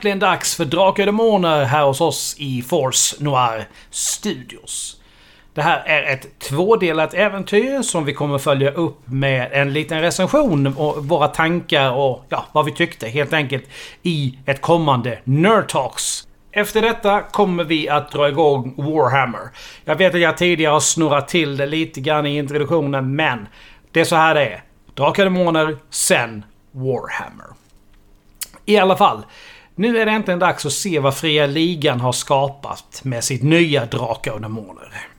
Äntligen dags för Drakar och Demoner här hos oss i Force Noir Studios. Det här är ett tvådelat äventyr som vi kommer följa upp med en liten recension och våra tankar och ja, vad vi tyckte helt enkelt i ett kommande Nerd Talks. Efter detta kommer vi att dra igång Warhammer. Jag vet att jag tidigare har snurrat till det lite grann i introduktionen men det är så här det är. Drakar och Demoner, sen Warhammer. I alla fall. Nu är det äntligen dags att se vad Fria Ligan har skapat med sitt nya Drakar och Demoner.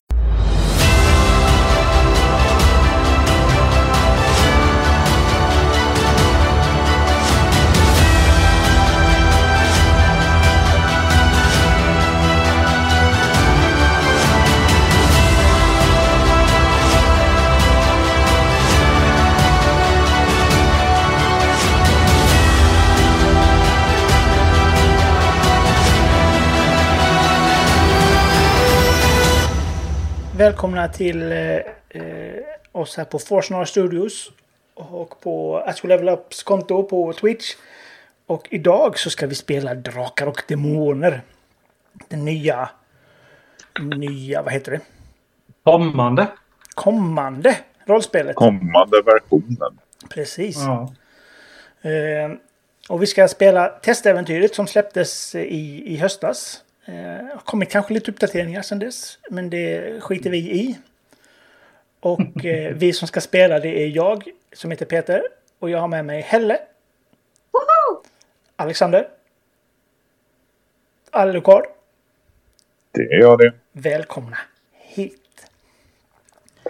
Välkomna till eh, eh, oss här på Force Noir Studios och på Astro Level Ups konto på Twitch. Och idag så ska vi spela Drakar och Demoner. Den nya... Nya, vad heter det? Kommande. Kommande rollspelet. Kommande versionen. Precis. Ja. Eh, och vi ska spela testäventyret som släpptes i, i höstas. Eh, har kommit kanske lite uppdateringar sedan dess, men det skiter vi i. Och eh, vi som ska spela det är jag som heter Peter och jag har med mig Helle. Alexander. Alucard. Det gör det. Välkomna hit.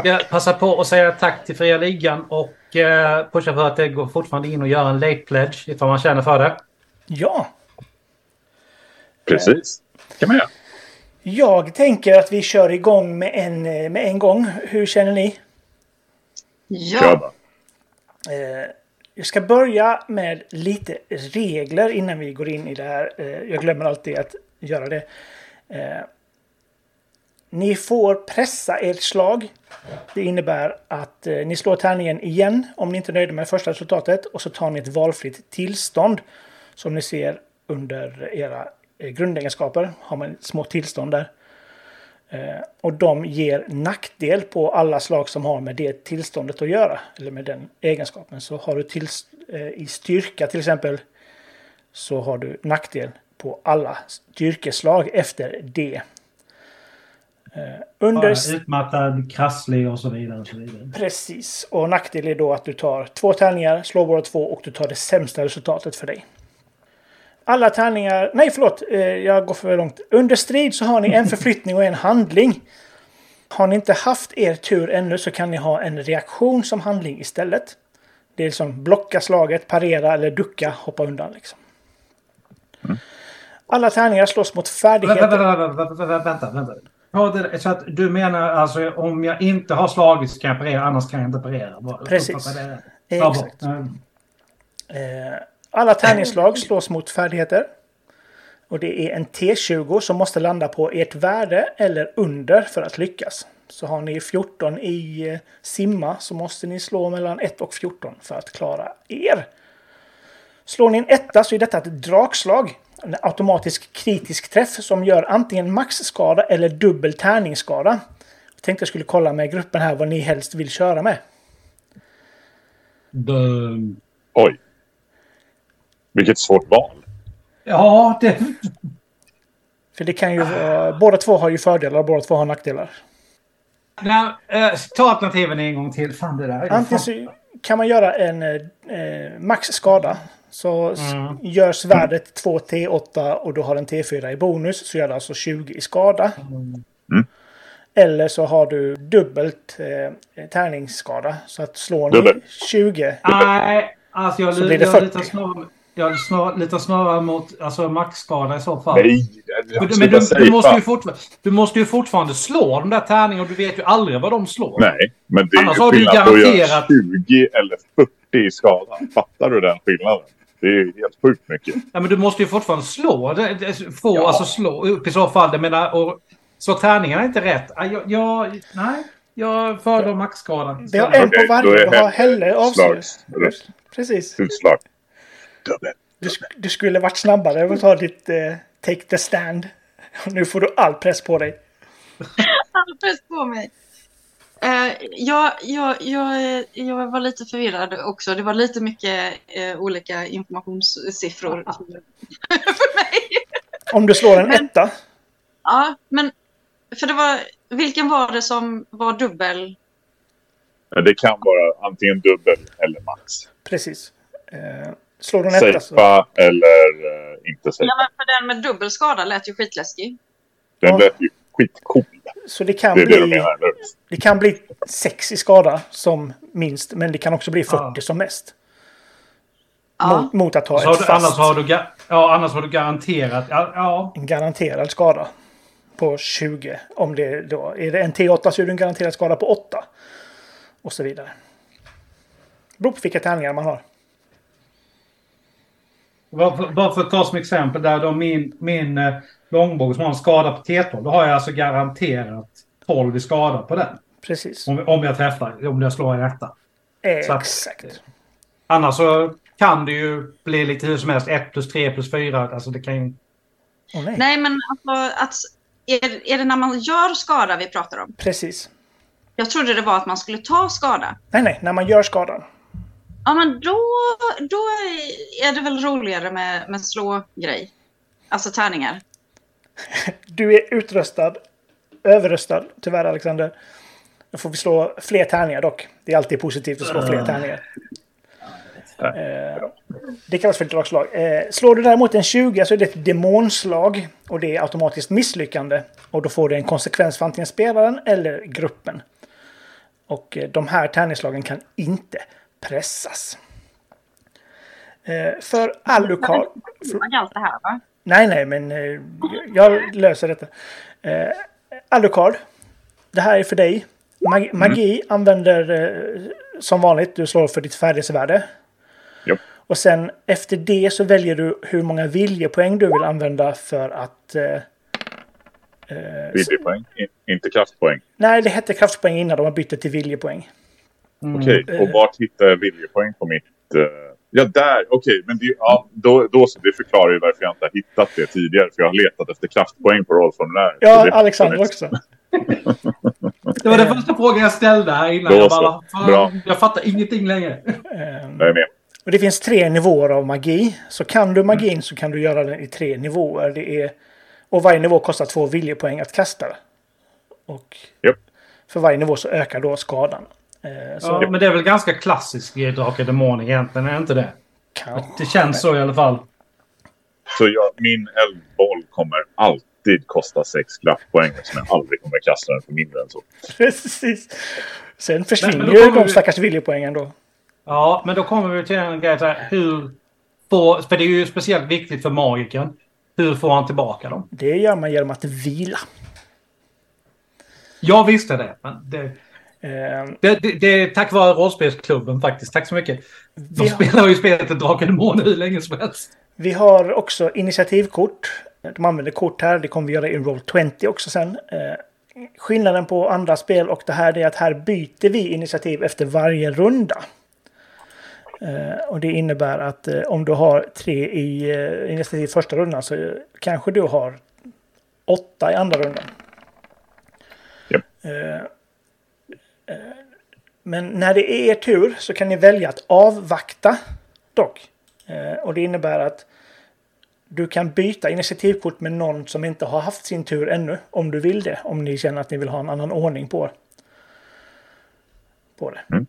Jag passar på att säga tack till Fria Ligan och eh, pusha för att det går fortfarande in och göra en late pledge ifall man känner för det. Ja, Precis. Kan man göra. jag tänker att vi kör igång med en, med en gång. Hur känner ni? Ja. Eh, jag ska börja med lite regler innan vi går in i det här. Eh, jag glömmer alltid att göra det. Eh, ni får pressa ert slag. Det innebär att ni slår tärningen igen om ni inte är nöjda med första resultatet och så tar ni ett valfritt tillstånd som ni ser under era grundegenskaper. Har man små tillstånd där. Eh, och de ger nackdel på alla slag som har med det tillståndet att göra. Eller med den egenskapen. Så har du till, eh, i styrka till exempel. Så har du nackdel på alla styrkeslag efter det. Eh, under, Utmattad, krasslig och så vidare. Och så vidare. Precis. Och nackdel är då att du tar två tärningar, slår båda två och du tar det sämsta resultatet för dig. Alla tärningar... Nej, förlåt. eh, Jag går för långt. Under strid så har ni en förflyttning och en handling. Har ni inte haft er tur ännu så kan ni ha en reaktion som handling istället. Det är liksom blocka slaget, parera eller ducka, hoppa undan liksom. Alla tärningar slås mot färdigheter. vänta, vänta, vänta. Ja, så att du menar alltså om jag inte har slagit så kan jag parera, annars kan jag inte parera? Precis. Exakt. Mm. Eh, Alla tärningsslag slås mot färdigheter. Och det är en T20 som måste landa på ert värde eller under för att lyckas. Så har ni 14 i eh, simma så måste ni slå mellan 1 och 14 för att klara er. Slår ni en etta så är detta ett drakslag. En automatisk kritisk träff som gör antingen maxskada eller dubbel tärningsskada. Jag tänkte jag skulle kolla med gruppen här vad ni helst vill köra med. Dum. Oj. Vilket svårt val. Ja, det... För det kan ju vara, båda två har ju fördelar och båda två har nackdelar. Nej, eh, ta alternativen en gång till. Fan, det där är Antingen så kan man göra en eh, max skada. Så Mm. görs värdet 2 T8 och du har en T4 i bonus så gör det alltså 20 i skada. Mm. Eller så har du dubbelt eh, tärningsskada. Så att slår ni Dubbel. 20. Nej, alltså jag, Så blir det jag 40. litar snarare, jag snar, litar snarare mot alltså, maxskada i så fall. Nej, det är Men, du, du, måste ju du måste ju fortfarande slå de där tärningarna och du vet ju aldrig vad de slår. Nej, men det är Annars ju har du garanterat- 20 eller 40 i skada. Fattar du den skillnaden? Det är ju helt sjukt mycket. Ja, men du måste ju fortfarande slå. Det, det, få, Ja. alltså slå upp i så fall. Jag menar, och, så tärningarna är inte rätt. Ja, Jag, jag, nej, jag föredrar maxskadan. Vi har en på varje. Vi har Helle Helle avslut. Precis. Utslag. Dubbel. Du, du skulle varit snabbare och ta ditt eh, take the stand. Nu får du all press på dig. all press på mig. Eh, jag, jag, jag, jag var lite förvirrad också. Det var lite mycket eh, olika informationssiffror för mig. Om du slår en etta. Ja, men för det var, vilken var det som var dubbel? Ja, Det kan vara antingen dubbel eller max. Precis. Eh, slår du en etta så... Safea eller eh, inte safe. Ja, men för den med dubbel skada lät ju skitläskig. Den Ja. lät ju skitcool. Så det kan, Det är det bli, menar, det kan bli 6 i skada som minst. Men det kan också bli 40 Ja. som mest. Ja. Mot, mot att ha Så ett du, fast, annars, har du, ja, annars har du garanterat... Ja, ja, en garanterad skada på 20. Om det då är det en T8 så är det en garanterad skada på 8. Och så vidare. Beror på vilka tärningar man har. Bara, för, att ta som exempel där då min, min eh, långbåge som har en skada på T12. Då har jag alltså garanterat 12 i skada på den. Precis. Om, om jag träffar, om jag slår en etta. Så att- Exakt. Annars så kan det ju bli lite hur som helst. 1 plus 3 plus 4. Alltså det kan ju... Åh nej. Nej, men alltså, att, är, är det när man gör skada vi pratar om? Precis. Jag trodde det var att man skulle ta skada. Nej, nej. När man gör skadan. Ja, men då, då är det väl roligare med, med slå-grej. Alltså tärningar. Du är utrustad. Överröstad, tyvärr Alexander. Då får vi slå fler tärningar dock. Det är alltid positivt att slå fler tärningar. Eh, det kallas för ett dragslag. Eh, slår du däremot en 20 så är det ett demonslag. Och det är automatiskt misslyckande. Och då får det en konsekvens för antingen spelaren eller gruppen. Och eh, de här tärningslagen kan inte pressas. Eh, för Alucard... Jag allt det här, va? Nej, nej, men eh, jag löser detta. Eh, Alucard, det här är för dig. Mag magi använder eh, som vanligt, du slår för ditt färdighetsvärde. Japp. Och sen efter det så väljer du hur många viljepoäng du vill använda för att... Eh, Viljepoäng, in- inte kraftpoäng. nej, det hette kraftpoäng innan de har bytt det till viljepoäng. Okej, Eh. och vart hittar jag viljepoäng på mitt... eh, Ja, där. Okej, men det, ja, då, då så. Det förklarar ju varför jag inte har hittat det tidigare. För jag har letat efter kraftpoäng på rollformuläret. Ja, Alexander också. Det var den första frågan jag ställde här innan. Då Jag, bara, Bra. jag fattar ingenting längre. Eh, Jag är med. Och det finns tre nivåer av magi. Så kan du magin så kan du göra den i tre nivåer. Det är, och varje nivå kostar två viljepoäng att kasta. Och Japp. för varje nivå så ökar då skadan. Eh, så Ja, men det är väl ganska klassiskt i Drakar Demoner egentligen, är det inte det? kan, Det känns så i alla fall. Så jag, min eldboll kommer alltid kosta sex kraftpoäng. Som jag aldrig kommer kasta den för mindre än så. Precis. Sen försvinner ju de vi- stackars viljepoängen då. Ja, men då kommer vi till en grej här, hur... Får, för det är ju speciellt viktigt för magikern. Hur får han tillbaka dem? Det gör man genom att vila. Jag visste det, men det, det, det, det är tack vare rollspelsklubben faktiskt. Tack så mycket. De Vi har- spelar ju spelet Drakar Demoner hur länge som helst. Vi har också initiativkort. De använder kort här. Det kommer vi göra i Roll20 också sen. Eh, skillnaden på andra spel och det här är att här byter vi initiativ efter varje runda. Eh, och det innebär att eh, om du har tre i eh, initiativ första rundan så kanske du har åtta i andra rundan. Japp. Men när det är er tur så kan ni välja att avvakta dock. Eh, och det innebär att du kan byta initiativkort med någon som inte har haft sin tur ännu. Om du vill det. Om ni känner att ni vill ha en annan ordning på, på det.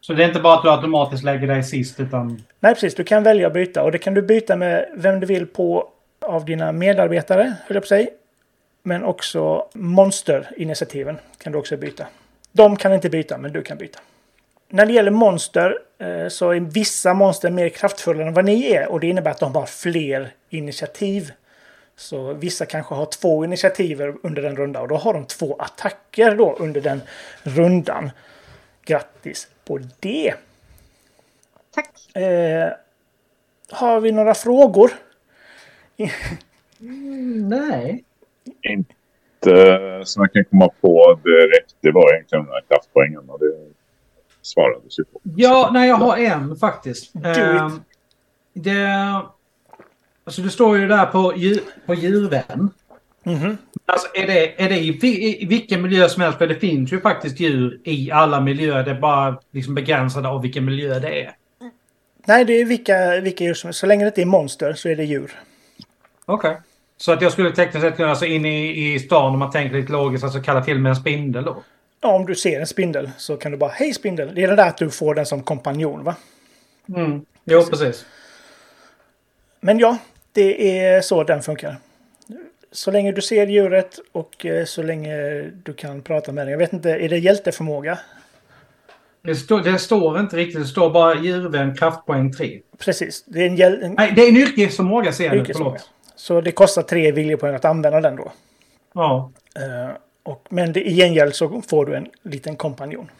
Så det är inte bara att du automatiskt lägger dig sist, utan... Nej, precis. Du kan välja att byta. Och det kan du byta med vem du vill på av dina medarbetare, höll jag på säga. Men också monsterinitiativen kan du också byta. De kan inte byta, men du kan byta. När det gäller monster eh, så är vissa monster mer kraftfulla än vad ni är. Och det innebär att de har fler initiativ. Så vissa kanske har två initiativ under en runda och då har de två attacker då under den rundan. Grattis på det! Tack. Eh, har vi några frågor? Nej. Inte som jag kan komma på direkt. Det var egentligen de här kraftpoängen. Och det svarades ju på. Ja, nej, jag har en faktiskt. It. det... Alltså det står ju där på, djur, på djurvän. Mhm. Alltså är det, är det i, vi- i vilken miljö som helst? För det finns ju faktiskt djur i alla miljöer. Det är bara liksom begränsade av vilken miljö det är. Nej, det är vilka, vilka djur som Så länge det inte är monster så är det djur. Okej. Så att jag skulle tekniskt sett kunna, alltså in i, i stan om man tänker lite logiskt, alltså kalla till med en spindel då? Ja, om du ser en spindel så kan du bara Hej spindel! Det är det där att du får den som kompanjon va? Mm. Jo, precis. Men ja, det är så den funkar. Så länge du ser djuret och eh, så länge du kan prata med den. Jag vet inte, är det hjälteförmåga? Det, står- det står inte riktigt, det står bara djurvän kraftpoäng 3. Precis, det är en, hjäl- en Nej, det är en yrkesförmåga ser jag nu, förlåt. Så det kostar tre viljepoäng att använda den då. Ja. Eh, och, men det, i gengäld så får du en liten kompanjon.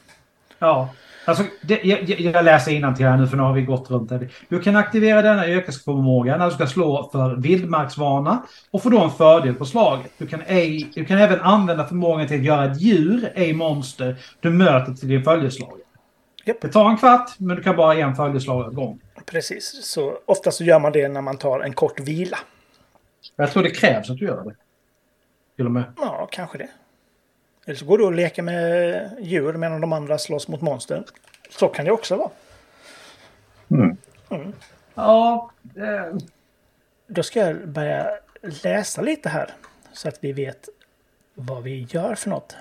Ja. Alltså, det, jag, jag- läser till här nu för nu har vi gått runt det. Du kan aktivera denna yrkesförmåga när du ska slå för vildmarksvana och få då en fördel på slaget. Du kan, ej, du kan även använda förmågan till att göra ett djur, ej monster, du möter till din följeslagare. Japp. Det tar en kvart, men du kan bara en följeslagare gång. Precis, så ofta så gör man det när man tar en kort vila. Jag tror det krävs att du gör det. Till och med. Ja, kanske det. Eller så går du och leker med djur medan de andra slåss mot monster. Så kan det också vara. Mm. Ja, eh, Då ska jag börja läsa lite här så att vi vet vad vi gör för något.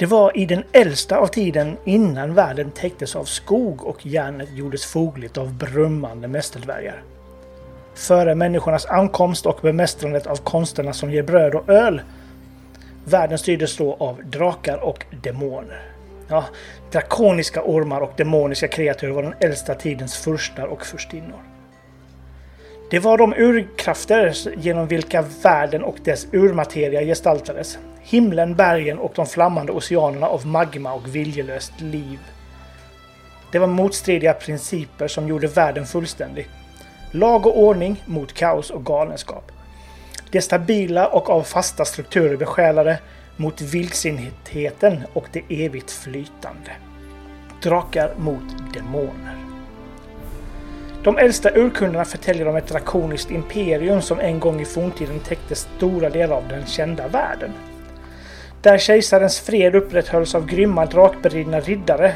Det var i den äldsta av tiden innan världen täcktes av skog och järnet gjordes fogligt av brummande mästerdvärgar. Före människornas ankomst och bemästrandet av konsterna som ger bröd och öl Världen styrdes då av drakar och demoner. Ja, drakoniska ormar och demoniska kreatur var den äldsta tidens furstar och furstinnor. Det var de urkrafter genom vilka världen och dess urmateria gestaltades. Himlen, bergen och de flammande oceanerna av magma och viljelöst liv. Det var motstridiga principer som gjorde världen fullständig. Lag och ordning mot kaos och galenskap. Det stabila och av fasta strukturer besjälade mot vildsintheten och det evigt flytande. Drakar mot demoner. De äldsta urkunderna förtäljer om ett drakoniskt imperium som en gång i forntiden täckte stora delar av den kända världen. Där kejsarens fred upprätthölls av grymma drakberidna riddare.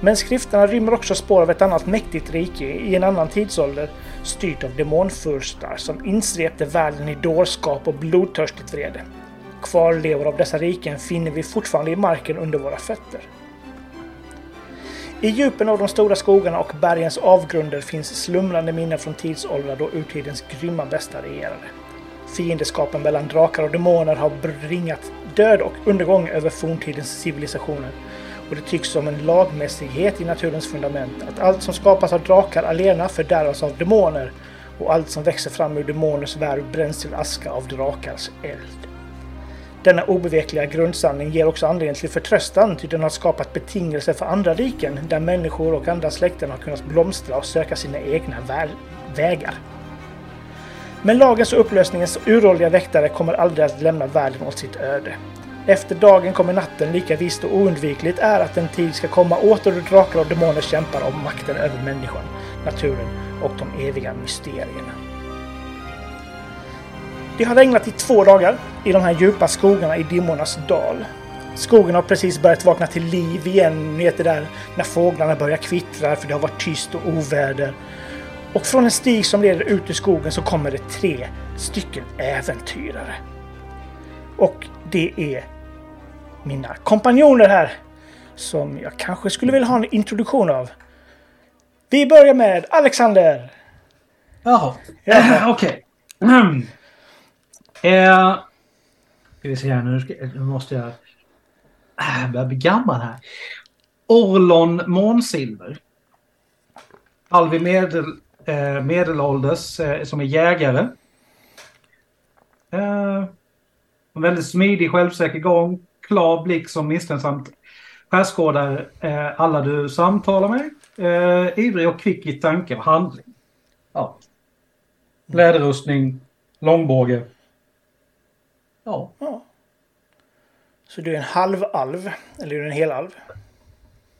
Men skrifterna rymmer också spår av ett annat mäktigt rike i en annan tidsålder styrt av demonfurstar som insvepte världen i dårskap och blodtörstigt vrede. Kvarlevor av dessa riken finner vi fortfarande i marken under våra fötter. I djupen av de stora skogarna och bergens avgrunder finns slumrande minnen från tidsåldrar då urtidens grymma bästa regerade. Fiendeskapen mellan drakar och demoner har bringat död och undergång över forntidens civilisationer och det tycks som en lagmässighet i naturens fundament att allt som skapas av drakar alena fördärvas av demoner och allt som växer fram ur demoners värld bränns till aska av drakars eld. Denna obevekliga grundsanning ger också anledning till förtröstan ty den har skapat betingelser för andra riken där människor och andra släkten har kunnat blomstra och söka sina egna vägar. Men lagens och upplösningens uråldriga väktare kommer aldrig att lämna världen åt sitt öde. Efter dagen kommer natten, lika visst och oundvikligt är att en tid ska komma åter då drakar och demoner kämpar om makten över människan, naturen och de eviga mysterierna. Det har regnat i två dagar i de här djupa skogarna i dimmornas dal. Skogen har precis börjat vakna till liv igen, ni vet det där när fåglarna börjar kvittra för det har varit tyst och oväder. Och från en stig som leder ut ur skogen så kommer det tre stycken äventyrare. Och det är mina kompanjoner här som jag kanske skulle vilja ha en introduktion av. Vi börjar med Alexander. Jaha. Ja. Okej. Mm. Eh, ska vi se här nu. Ska, nu måste jag... Ah, Jag börjar bli gammal här. Orlon Månsilver. Alvi medel, eh, medelålders eh, som är jägare. Eh, en väldigt smidig, självsäker gång. Klar blick som misstänksamt skärskådar eh, alla du samtalar med. Eh, ivrig och kvick i tanke och handling. Ja. Läderrustning, långbåge. Ja. Ja. Så du är en halv-alv, eller är du en helalv?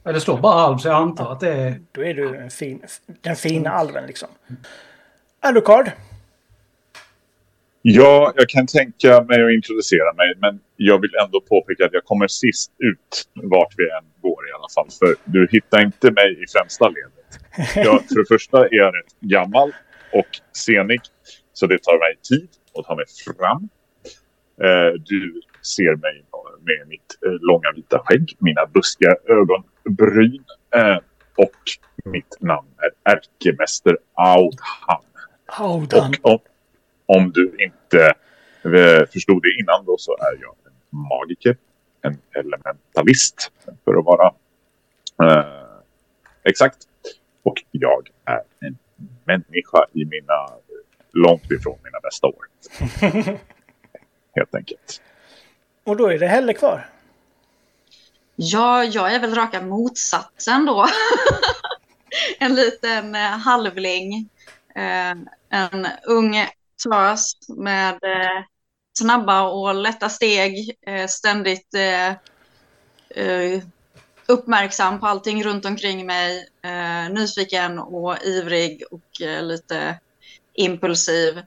Ja, det står bara alv så jag antar att det är... Då är du en fin, den fina alven liksom. Alucard. Ja, jag kan tänka mig att introducera mig, men jag vill ändå påpeka att jag kommer sist ut vart vi än går i alla fall. För du hittar inte mig i främsta ledet. Jag, för det första är jag rätt gammal och senig, så det tar mig tid att ta mig fram. Eh, du ser mig med mitt eh, långa vita skägg, mina buskiga ögonbryn eh, och mitt namn är ärkemäster Audhan. Audan. Och om, om du inte eh, förstod det innan då så är jag en magiker, en elementalist för att vara eh, exakt. Och jag är en människa i mina, långt ifrån mina bästa år. Helt enkelt. Och då är det Helle kvar. Ja, jag är väl raka motsatsen då. en liten eh, halvling. Eh, en ung tös med eh, snabba och lätta steg. Eh, ständigt eh, eh, uppmärksam på allting runt omkring mig. Eh, nyfiken och ivrig och eh, lite impulsiv.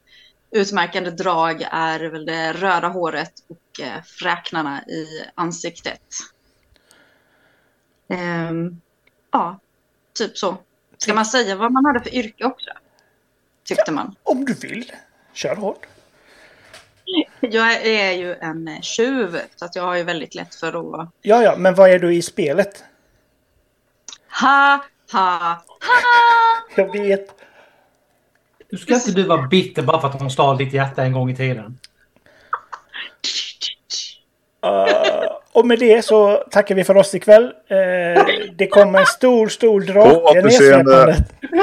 Utmärkande drag är väl det röda håret och eh, fräknarna i ansiktet. Ehm, ja, typ så. Ska man säga vad man hade för yrke också? Tyckte man. Om du vill. Kör hårt. Jag är ju en tjuv, så att jag har ju väldigt lätt för att... Ja, ja, men vad är du i spelet? Ha, ha, ha! Jag vet. Du ska inte du vara bitter bara för att hon stal ditt hjärta en gång i tiden. Uh, och med det så tackar vi för oss ikväll. Uh, det kommer en stor, stor drake återseende. nedsläpandet.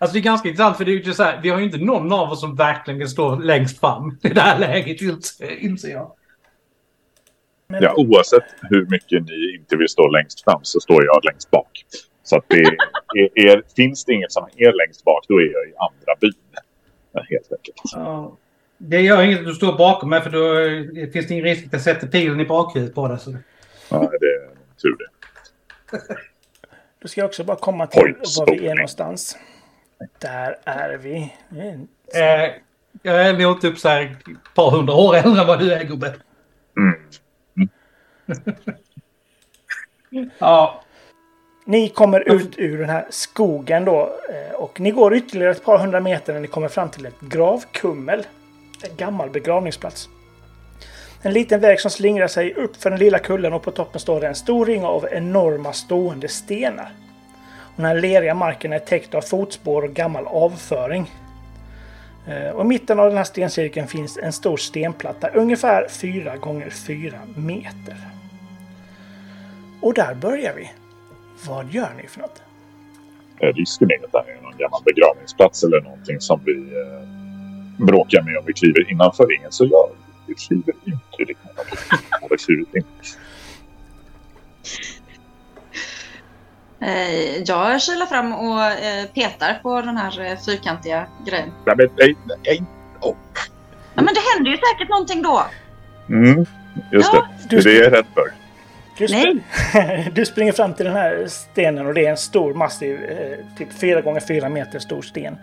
Alltså det är ganska intressant för det är ju så här, vi har ju inte någon av oss som verkligen står längst fram i det här läget inser- jag. Men- Ja, oavsett hur mycket ni inte vill stå längst fram så står jag längst bak. Så att det är, är, finns det inget som är längst bak, då är jag i andra byn. Helt enkelt. Ja. Det gör inget att du står bakom mig för då eh, finns det ingen risk att jag sätter pilen i bakhuvudet på dig. Så. Ja, det är tur det. Då ska jag också bara komma till Oj, var vi är någonstans. Där är vi. Mm. Eh, jag är nog typ så här ett par hundra år äldre än vad du är gubbe. Mm. Ja, Ni kommer ut ur den här skogen då eh, och ni går ytterligare ett par hundra meter när ni kommer fram till ett gravkummel. En gammal begravningsplats. En liten väg som slingrar sig upp för den lilla kullen och på toppen står det en stor ring av enorma stående stenar. Och den här leriga marken är täckt av fotspår och gammal avföring. Eh, och i mitten av den här stencirkeln finns en stor stenplatta ungefär 4 gånger 4 meter. Och där börjar vi. Vad gör ni för något? Eh, Risken är att det här är någon gammal begravningsplats eller någonting som vi eh, bråkar med om vi kliver innanför ringen. Så jag vi kliver inte riktigt. Jag har klivit in. Eh, jag kilar fram och eh, petar på den här eh, fyrkantiga grejen. Nej, men nej, nej. Oh. Ja, men det händer ju säkert någonting då. Mm, just Ja, det. Det är det jag är rädd för. Du, sp- du springer fram till den här stenen och det är en stor massiv, typ 4 gånger 4 meter stor sten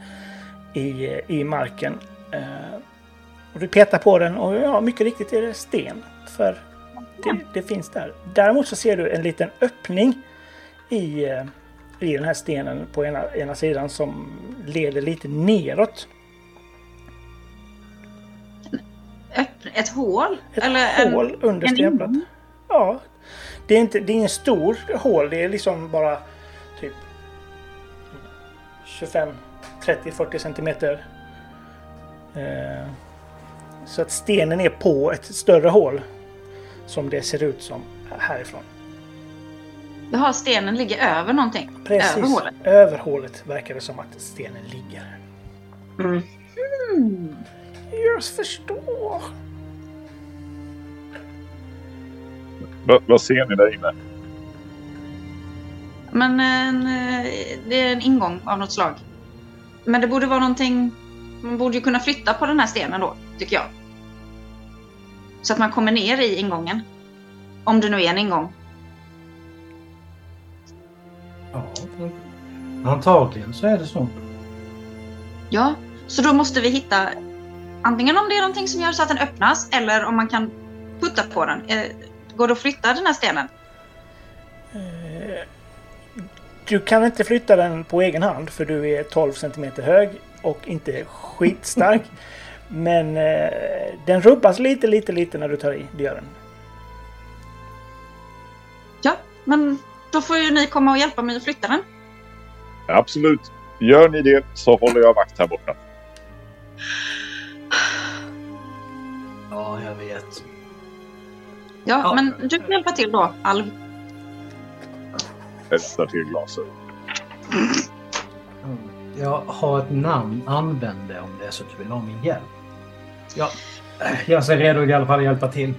i, i marken. Eh, och du petar på den och ja, mycket riktigt är det sten. För det, det finns där. Däremot så ser du en liten öppning i, eh, i den här stenen på ena, ena sidan som leder lite neråt. Ett hål? Ett Eller hål under en stenplattan. ingång? Ja. Det är, inte, det är ingen stor hål. Det är liksom bara typ 25, 30, 40 centimeter. Eh, så att stenen är på ett större hål. Som det ser ut som härifrån. Jaha, stenen ligger över någonting? Precis. Över hålet? Över hålet verkar det som att stenen ligger. Mm. Hmm. Jag förstår. Va, vad ser ni där inne? Men en, eh, det är en ingång av något slag. Men det borde vara någonting... Man borde ju kunna flytta på den här stenen då, tycker jag. Så att man kommer ner i ingången. Om det nu är en ingång. Ja, antagligen så är det så. Ja, så då måste vi hitta antingen om det är någonting som gör så att den öppnas eller om man kan putta på den. Eh, Går det att flytta den här stenen? Du kan inte flytta den på egen hand för du är 12 cm hög och inte skitstark. Men eh, den rubbas lite, lite, lite när du tar i. Det gör den. Ja, men då får ju ni komma och hjälpa mig att flytta den. Absolut. Gör ni det så håller jag vakt här borta. Ja, jag vet. Ja, Ja. men du får hjälpa till då, Alv. Testar till glasögon. Mm. Jag har ett namn. Använd det om det är så att du vill ha min hjälp. Ja, jag är redo i alla fall att hjälpa till.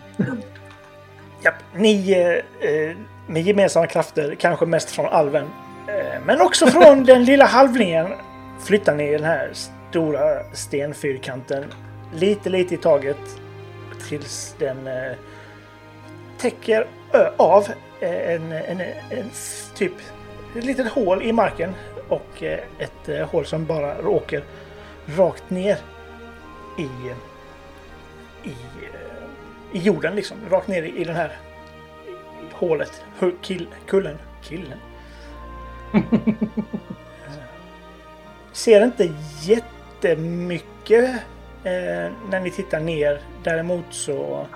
Japp, ni eh, eh, med gemensamma krafter, kanske mest från alven, eh, men också från den lilla halvlingen, flyttar ni den här stora stenfyrkanten lite, lite i taget tills den eh, täcker ö, av eh, en, en, en, en typ ett litet hål i marken och eh, ett eh, hål som bara åker rakt ner i, i eh, i jorden liksom. Rakt ner i, i den här hålet. Kill, kullen. Killen. Ser inte jättemycket eh, när ni tittar ner. Däremot så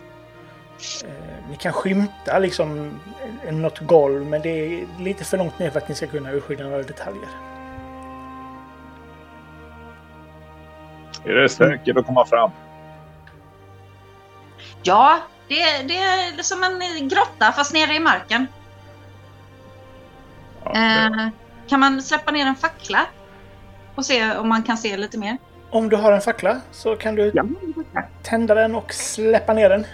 ni kan skymta liksom eh, något golv men det är lite för långt ner för att ni ska kunna urskilja några detaljer. Är det säkert att komma fram? Ja, det, är- det är som en grotta fast nere i marken. Ja, Eh, kan man släppa ner en fackla? Och se om man kan se lite mer? Om du har en fackla så kan du Ja. tända den och släppa ner den.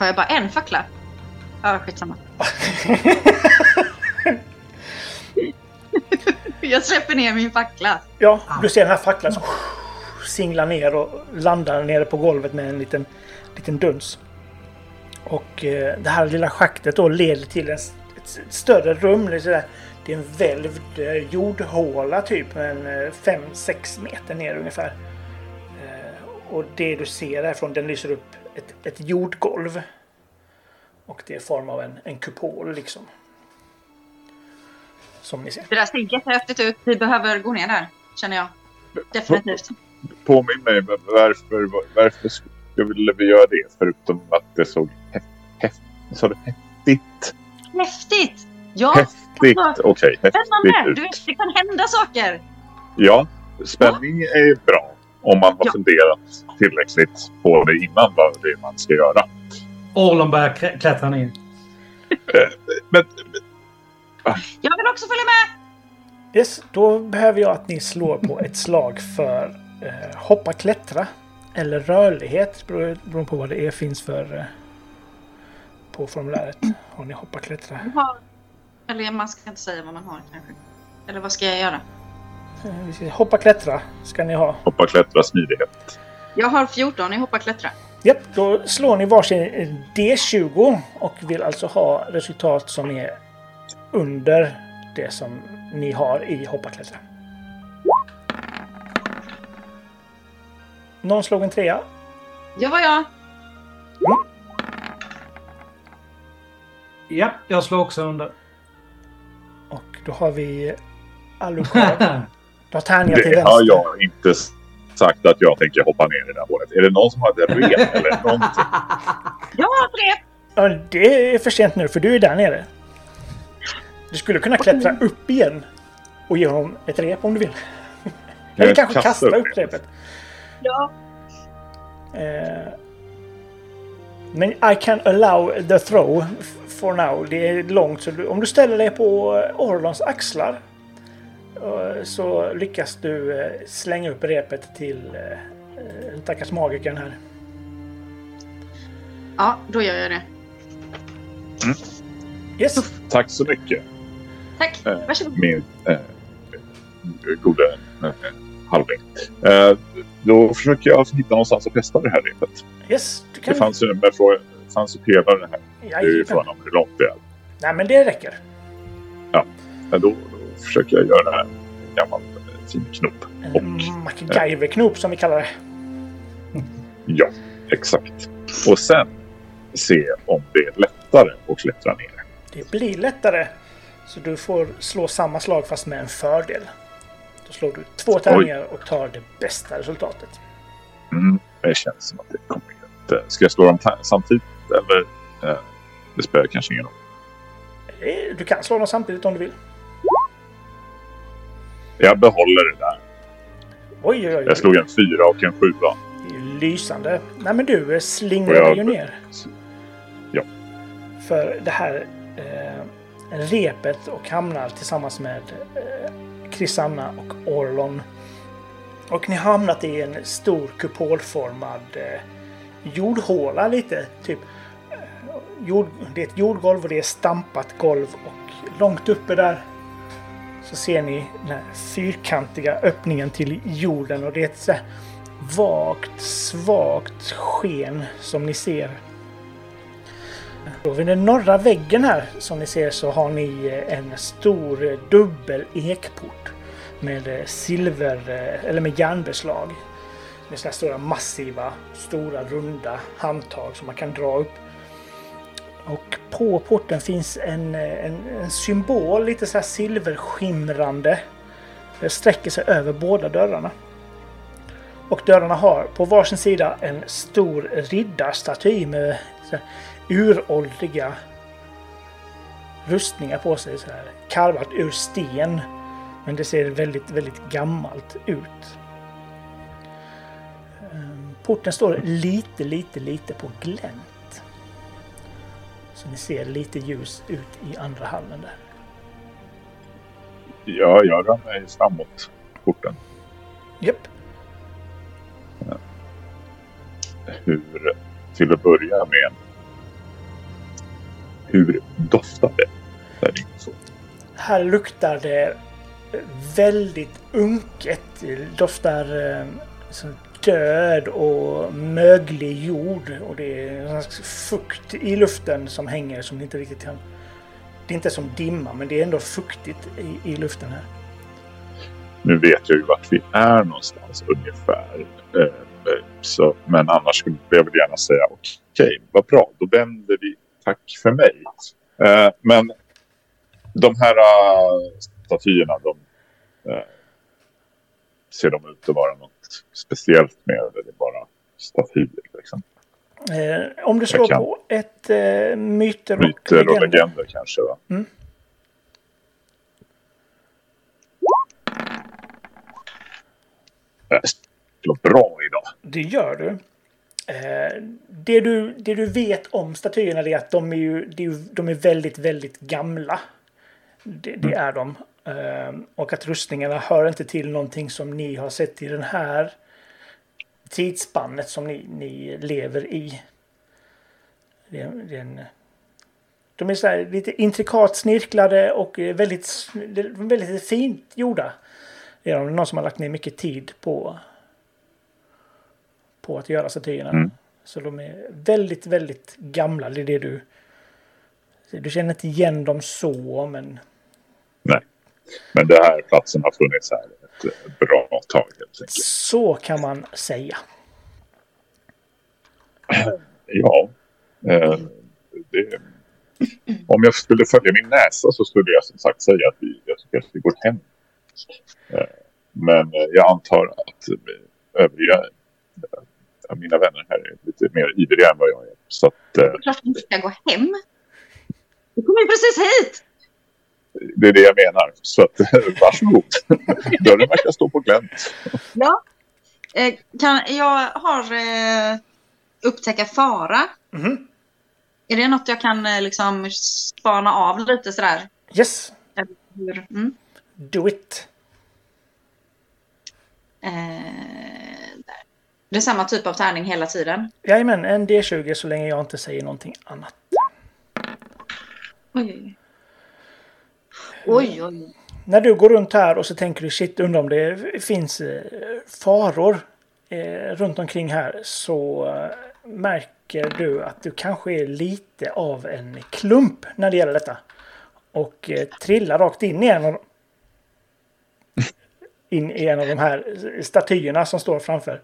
Har jag bara en fackla? Ja, skitsamma. jag släpper ner min fackla. Ja, du ser den här facklan som singlar ner och landar nere på golvet med en liten, liten duns. Och eh, det här lilla schaktet då leder till en, ett större rum. Det är, sådär, det är en välvd eh, jordhåla typ, men 5-6 meter ner ungefär. Eh, och det du ser därifrån, den lyser upp ett, ett jordgolv. Och det är i form av en, en kupol liksom. Som ni ser. Det där ser jättehäftigt ut. Vi behöver gå ner där, känner jag. Definitivt. Påminn mig varför, varför skulle vi göra det? Förutom att det såg häf, häf, sa du häftigt. Häftigt! Ja, Häftigt. alltså, Okej, spännande! häftigt Du ut. vet, det kan hända saker. Ja, spänning är bra. Om man har Ja. funderat tillräckligt på det innan vad det är man ska göra. Orlon börjar klättra ner. Men Jag vill också följa med! Yes, då behöver jag att ni slår på ett slag för eh, hoppa klättra. Eller rörlighet, beroende på vad det är finns för eh, på formuläret. Har ni hoppa klättra? Har- Eller man ska inte säga vad man har kanske. Eller vad ska jag göra? Vi ska- Hoppa klättra ska ni ha. hoppa, klättra, smidighet. Jag har 14 i hoppa klättra. Japp, då slår ni varsin eh, D20 och vill alltså ha resultat som är under det som ni har i hoppa klättra. Någon slog en trea. Det var jag. Ja, jag slår också under. Och då har vi Alucard. Har tärningar till Det vänster. har jag inte sagt att jag tänker hoppa ner i det här hålet. Är det någon som har ett rep eller någonting? Jag har tre. Ja, det är för sent nu för du är där nere. Du skulle kunna klättra upp igen och ge honom ett rep om du vill. Eller kanske kasta upp repet. Ja. Eh, men I can allow the throw for now. Det är långt så du, om du ställer dig på Orlons axlar så lyckas du eh, slänga upp repet till eh, eh, den stackars magikern här. ja, då gör jag det. Yes. Tack så mycket, Tack. Eh, Varsågod. min eh, gode eh, halvling. Eh, då försöker jag hitta någonstans att fästa det här repet. Yes, Du Det kan... fanns ju, med fråga, det fanns pelare här. Det är ju frågan om hur långt det är. Nej, men det räcker. Ja, då försöker jag göra. En gammal eh, fin knop. En Och, MacGyver-knop som vi kallar det. ja, exakt. Och sen se om det är lättare att klättra ner. Det blir lättare. Så du får slå samma slag fast med en fördel. Då slår du två tärningar och tar det bästa resultatet. Mm, det känns som att det kommer inte... Ska jag slå dem samtidigt eller? Eh, det spelar kanske ingen roll. Eh, Du kan slå dem samtidigt om du vill. Jag behåller det där. Oj, oj, oj. Jag slog en fyra och en sjua. Lysande. Nej, men du eh, slingrar jag- ju ner. Ja. För det här eh, repet och hamnar tillsammans med eh, Krisanna och Orlon. Och ni har hamnat i en stor kupolformad eh, jordhåla lite. Typ. Eh, Jord, det är ett jordgolv och det är stampat golv. Och långt uppe där så ser ni den här fyrkantiga öppningen till jorden. Och det är ett så vagt, svagt sken som ni ser. Och vid den norra väggen här som ni ser så har ni eh, en stor eh, dubbel ekport med eh, silver eller med järnbeslag. Med sådana stora massiva, stora runda handtag som man kan dra upp. Och på porten finns en, en, en symbol, lite så här silverskimrande. Det sträcker sig över båda dörrarna. Och dörrarna har på varsin sida en stor riddarstaty med så här uråldriga rustningar på sig. Så här, karvat ur sten. Men det ser väldigt, väldigt gammalt ut. Ehm, porten står lite, lite, lite på glänt. Så ni ser lite ljus ut i andra hallen där. Ja, jag rör mig framåt porten. Japp. Hur, till att börja med. Hur doftar det? Där inne. Här luktar det väldigt unket. Det doftar eh, som död och möglig jord. Och det är en fukt i luften som hänger som inte riktigt kan... Det är inte som dimma, men det är ändå fuktigt i, i luften här. Nu vet jag ju vart vi är någonstans ungefär. Eh, eh, så, men annars skulle jag väl gärna säga okej, vad bra, då vänder vi. Tack för mig. Eh, men de här statyerna, de, ser de ut att vara speciellt med är det bara statyer? Liksom? Eh, om du slår kan. på ett eh, myter och Myter och legender. legender kanske? Va? Mm. Det slår bra idag. Det gör du. Eh, det du. Det du vet om statyerna är att de är, ju, det är, de är väldigt, väldigt gamla. Det, det är de. Eh, och att rustningarna hör inte till någonting som ni har sett i den här tidsspannet som ni, ni lever i. Det, är- det är en, de är så här lite intrikat snirklade och är väldigt, väldigt fint gjorda. Det är någon som har lagt ner mycket tid på på att göra statyerna. Mm. Så de är väldigt, väldigt gamla. Det är det du... Du känner inte igen dem så, men... Nej. Men det här platsen har funnits här ett bra tag helt enkelt. Så kan man säga. Ja. Eh, det, om jag skulle följa min näsa så skulle jag som sagt säga att vi, jag tycker att vi går hem. Eh, men eh, jag antar att övriga eh, mina vänner här är lite mer ivriga än vad jag är. Så att, eh, Det är klart att vi ska gå hem. Du kom ju precis hit! Det är det jag menar. Så att, varsågod. Dörren verkar stå på glänt. Ja. Eh, kan, jag har eh, upptäcka fara. Mhm. Är det något jag kan eh, liksom spana av lite sådär? Yes? Mm. do it. Eh, det är samma typ av tärning hela tiden. Jajamän, en D20 så länge jag inte säger någonting annat. Oj, oj, oj. När du går runt här och så tänker du shit, undrar om det finns eh, faror eh, runt omkring här så eh, märker du att du kanske är lite av en klump när det gäller detta. Och trillar rakt in i en av in i en av de här statyerna som står framför.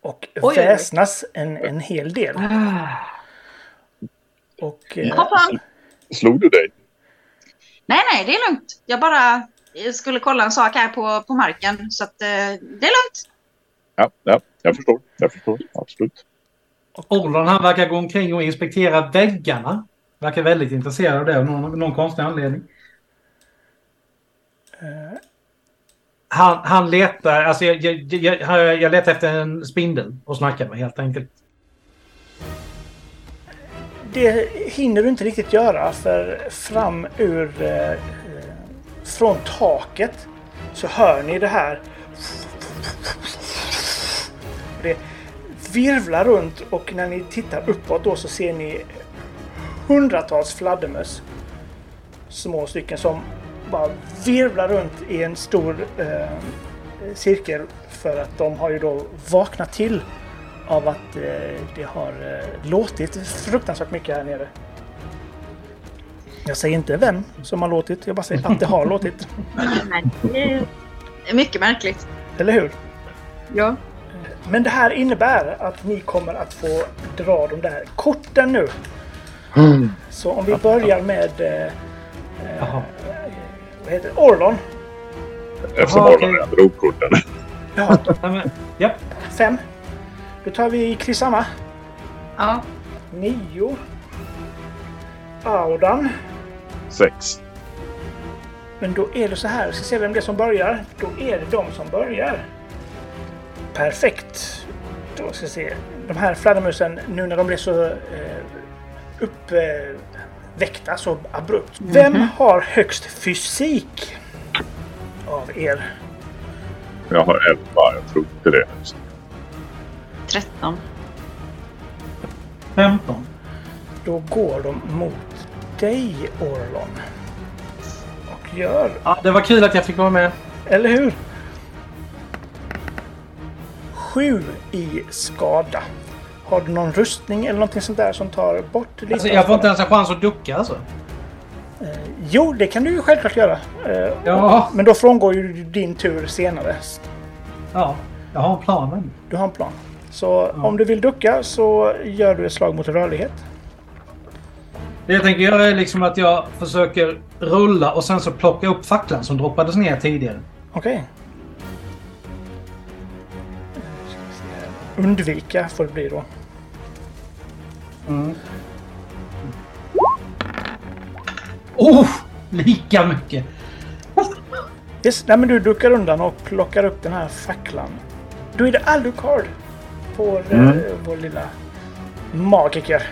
Och oj, oj. väsnas en, en hel del. Ah. Och eh! Slog du dig? Nej, nej, det är lugnt. Jag bara eh, skulle kolla en sak här på, på marken. Så att, eh, det är lugnt. Ja, ja, jag förstår. Jag förstår. Absolut. Orlon han verkar gå omkring och inspektera väggarna. Verkar väldigt intresserad av det av någon, någon konstig anledning. eh, Han, han letar, alltså jag, jag, jag, jag letar efter en spindel och snackar med helt enkelt det hinner du inte riktigt göra för fram ur eh, eh, från taket så hör ni det här. Det virvlar runt och när ni tittar uppåt då så ser ni hundratals fladdermöss. Små stycken som bara virvlar runt i en stor eh, cirkel för att de har ju då vaknat till av att eh, det har eh, låtit fruktansvärt mycket här nere. Jag säger inte vem som har låtit, jag bara säger att det har låtit. Nej, det är mycket märkligt. Eller hur? Ja. Men det här innebär att ni kommer att få dra de där korten nu. Så om vi börjar med eh, Jaha. vad heter det? Orlon. Eftersom Orlon redan drog korten. Ja. fem. Då tar vi Krisanna. ja. Nio. Audan. Sex. Men då är det så här, ska se vem det är som börjar. Då är det de som börjar. Perfekt. Då ska vi se. De här fladdermusen, nu när de blir så eh, uppväckta så abrupt. Vem har högst fysik av er? Jag har elva. Jag tror inte det. 13. 15. Då går de mot dig, Orlon. Och gör, Ja, det var kul att jag fick vara med. eller hur? Sju i skada. Har du någon rustning eller någonting sånt där som tar bort lite Alltså, jag får inte ens en chans att ducka alltså. Jo, det kan du ju självklart göra. Eh, Ja. Men då frångår ju din tur senare. Ja, jag har en plan. Du har en plan. Så om du vill ducka så gör du ett slag mot rörlighet. Det jag tänker göra är liksom att jag försöker rulla och sen så plocka upp facklan som droppades ner tidigare. Okej. Undvika får det bli då. Mm. Oh! Lika mycket! Yes, nej men du duckar undan och plockar upp den här facklan. Då är det Alucard. Vår, Mm. eh, vår lilla magiker.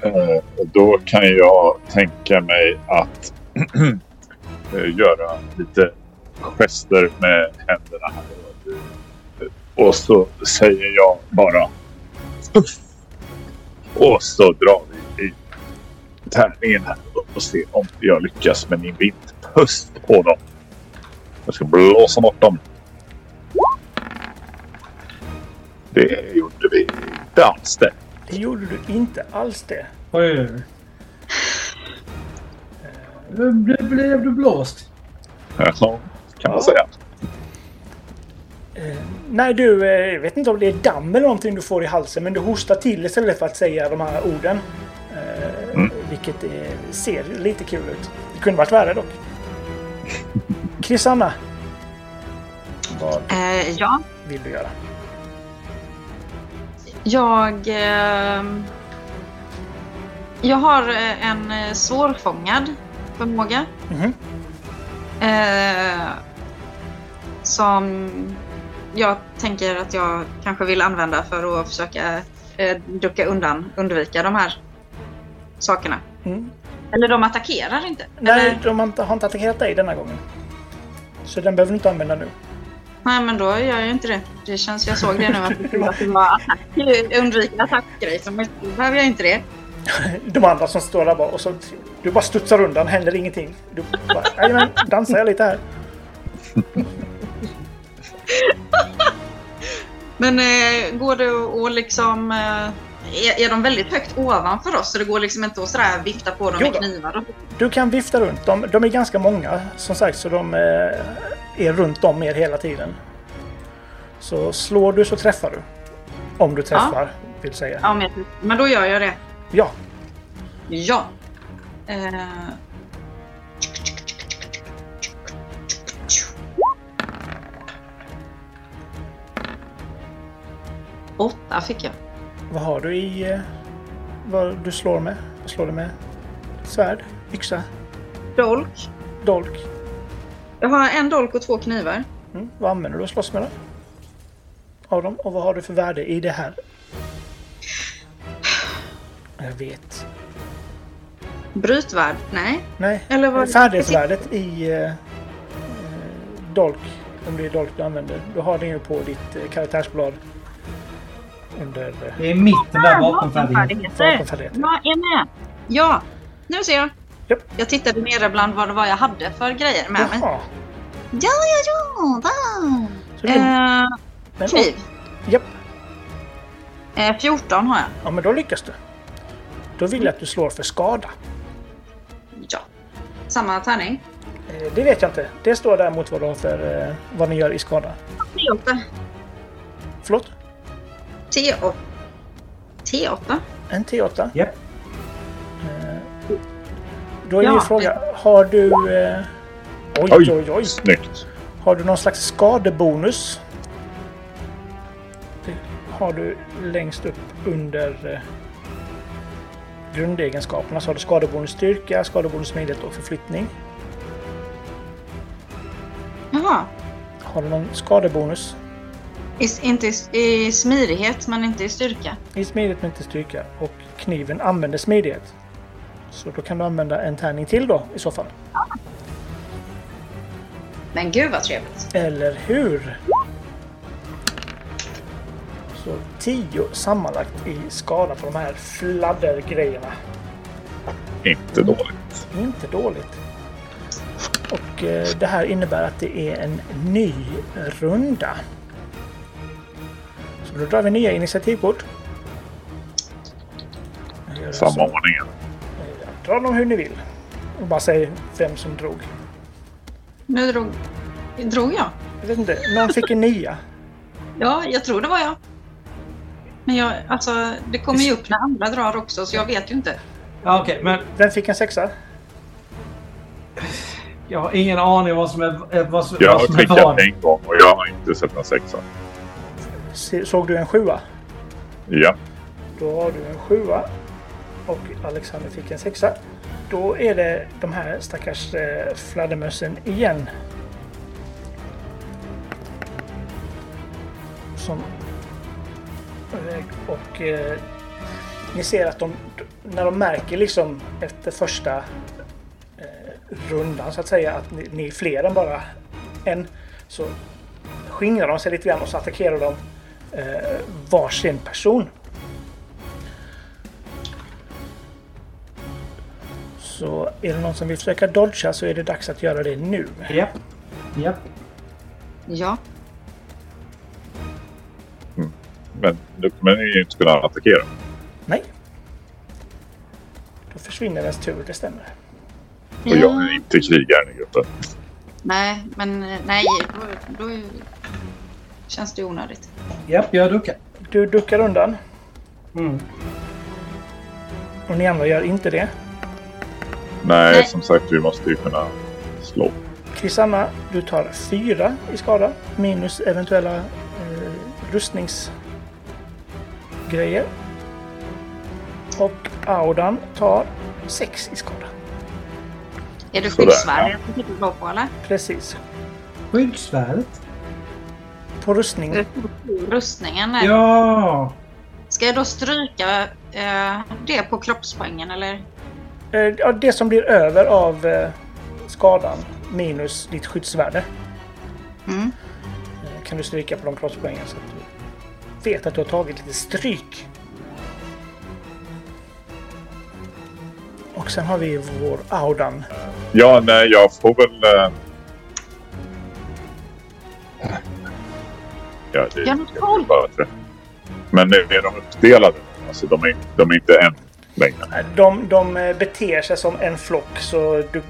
Eh, Då kan jag tänka mig att eh, göra lite gester med händerna här. Och så säger jag bara Puff! Och så drar vi i tärningen här och ser om jag lyckas med min vindpust på dem. Jag ska blåsa bort dem. Det gjorde vi inte alls det. Det gjorde du inte alls det. Oj, oj, oj. Ble- blev du blåst. Ja, kan man säga. Nej, du, eh, jag vet inte om det är damm eller någonting du får i halsen, men du hostar till istället för att säga de här orden. Eh, Mm. Vilket eh, ser lite kul ut. Det kunde varit värre dock. Krisanna. Vad Eh, ja, vill du göra? Jag... ehm, jag har eh, en eh, svårfångad förmåga. Mhm. Eh, som jag tänker att jag kanske vill använda för att försöka eh, ducka undan, undvika de här sakerna. Mm. Eller de attackerar inte. Nej, Eller, de har inte, har inte attackerat dig denna gången. Så den behöver du inte använda nu. Nej, men då gör jag inte det. Det känns, jag såg det nu att det var- attack, undvika attackgrej. Så behöver jag inte det. De andra som står där bara och så... Du bara studsar undan, händer ingenting. Du bara, "Jajamän, dansar jag lite här. Men eh, går det att liksom... Eh, är, är de väldigt högt ovanför oss så det går liksom inte att sådär vifta på dem Jo med knivar? Du kan vifta runt dem. De är ganska många som sagt så de eh, är runt om er hela tiden. Så slår du så träffar du. Om du träffar, vill säga. Ja, men, men då gör jag det. Ja. Ja. Eh. Åtta fick jag. Vad har du i... Eh, vad du slår med? Vad slår du med? Svärd? Yxa? Dolk. Dolk? Jag har en dolk och två knivar. Mm. Vad använder du att slåss med då? Av dem? Och vad har du för värde i det här? Jag vet. Brytvärd? Nej. Nej. Eller vad- Färdighetsvärdet i eh, eh, dolk. Om det är dolk du använder. Du har det ju på ditt eh, karaktärsblad. Under eh, Det är mitten där bakom färdigheten. bakom. Jag är med. Ja, nu ser jag. Japp. Jag tittade nere bland vad det var jag hade för grejer med mig. Jaha. Ja, ja, ja. Där. Så det, Eh, kniv. Japp. Eh, 14 har jag. Ja, men då lyckas du. Då vill jag att du slår för skada. Ja. Samma tärning. Eh, Det vet jag inte. Det står däremot vad för eh, vad ni gör i skada. T8. Förlåt? T8. T8? En T8. Japp. Då är Ja. min fråga, har du... Eh, oj, Oj, oj, oj. snyggt. Har du någon slags skadebonus? Det har du längst upp under eh, grundegenskaperna. Så har du skadebonus styrka, skadebonus smidighet och förflyttning. Jaha. Har du någon skadebonus? I, inte i, i smidighet, men inte i styrka. I smidighet men inte styrka. Och kniven använder smidighet. Så då kan du använda en tärning till då i så fall. Men gud vad trevligt. Eller hur? Så 10 sammanlagt i skada på de här fladdergrejerna. Inte dåligt. Inte dåligt. Och eh, det här innebär att det är en ny runda. Så då drar vi nya initiativkort. Samma ordningen. Dra dem hur ni vill. Och bara säg vem som drog. Nu drog, drog jag. Jag vet inte, någon fick en nia. Ja, jag tror det var jag. Men jag, alltså, det kommer ju upp när andra drar också, så jag vet ju inte. Ja, Okej, men Vem fick en sexa? jag har ingen aning vad som är, eh, vad som, Jag vad har som är vad. skickat en gång och jag har inte sett en sexa. Se- Såg du en sjua? Ja. Då har du en sjua. Och Alexander fick en sexa. Då är det de här stackars eh, fladdermössen igen. Som... Och eh, ni ser att de, när de märker liksom efter första eh, rundan så att säga att ni, ni är fler än bara en så skingrar de sig lite grann och så attackerar de eh, varsin person. Så är det någon som vill försöka dodga så är det dags att göra det nu. Japp. Japp. Ja. Men då kommer ni ju inte kunna attackera. Nej. Då försvinner ens tur, det stämmer. Och jag är inte krigaren i gruppen. Nej, men nej, då, då känns det onödigt. Japp, jag duckar. Du duckar undan Mm. och ni andra gör inte det. Nej, Nej. som sagt, vi måste ju kunna slå. Krisanna, du tar fyra i skada minus eventuella eh, rustningsgrejer. Och Audan tar sex i skada. Är det Sådär, skyddsvärde ja. jag tittar på, på eller? Precis. Skyddsvärdet? På rustning. Rustningen? Nej. Ja! Ska jag då stryka eh, det på kroppspoängen eller? Eh, ja, det som blir över av eh, skadan minus ditt skyddsvärde Mm. eh, kan du stryka på de kroppspoängen så att du vet att du har tagit lite stryk. Och sen har vi vår Audan. Ja, nej, jag får väl... Eh... Ja, det, Ja, men det är tolv. bara tre. Men nu är de uppdelade. Alltså, de, är, de är inte en längre. De, de eh, beter sig som en flock så du,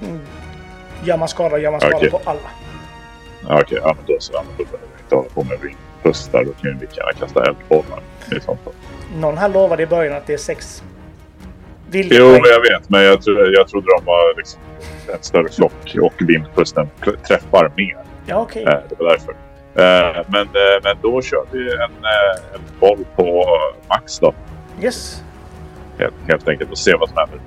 gör man skada gör man skada Okej. på alla. Ja, Okej, ja, men då så. Ja, men då behöver vi inte hålla på med vindpustar. Då kan vi lika gärna kasta eldbollar. Är sånt. Någon här lovade i början att det är sex Jo, viljepoäng. men jag vet. Men jag, tror, jag trodde de var liksom en större flock och vindpusten träffar mer. Ja, okej. Eh, Det var därför. Eh, Men, eh, men då kör vi en, eh, en boll på max då. Yes. Helt, helt enkelt och se vad som händer.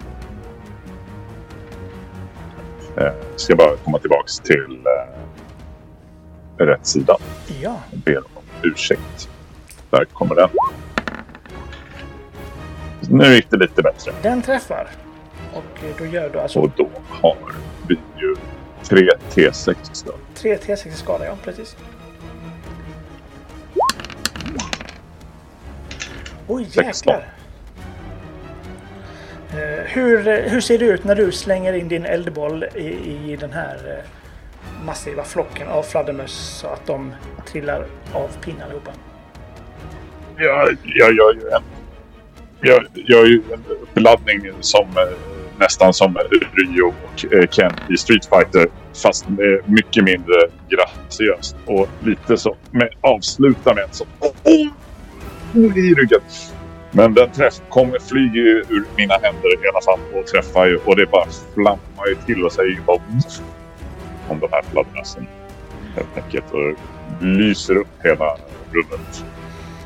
Eh, ska bara komma tillbaks till eh, rätt sida. Ja. Jag ber om ursäkt. Där kommer den. Nu gick det lite bättre. Den träffar. Och då gör du alltså Och då har vi ju tre T6 då. 3 T6 i skada, ja precis. Oj, 16. jäklar. Eh, hur, hur ser det ut när du slänger in din eldboll i, i den här eh, massiva flocken av fladdermöss så att de trillar av pinnen allihopa? Jag, jag gör ju en... Jag gör ju en uppladdning som eh, nästan som Ryo och Ken i Street Fighter. Fast med mycket mindre graciöst. Och lite så. Med, avsluta med en sån... Oh, oh, I ryggen. Men den träff kommer flyger ju ur mina händer i alla fall och träffar ju. Och det bara flammar ju till och säger bara om de här fladdermössen. Helt enkelt. Och lyser upp hela rummet.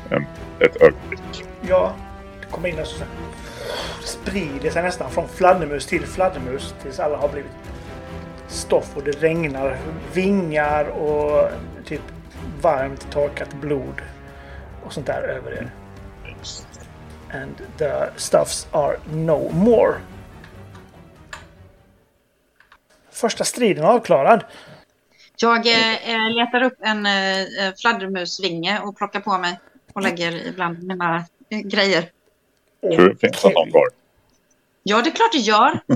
En, ett ögonblick. Ja, det kommer in och så sprider sig nästan från fladdermus till fladdermus tills alla har blivit stoff och det regnar vingar och typ varmt torkat blod och sånt där över er. And the stuffs are no more. Första striden avklarad. Jag eh, eh, letar upp en eh, eh, fladdermusvinge och plockar på mig och lägger ibland mina eh, grejer. Tror du det finns någon kvar? Ja, det är klart det gör.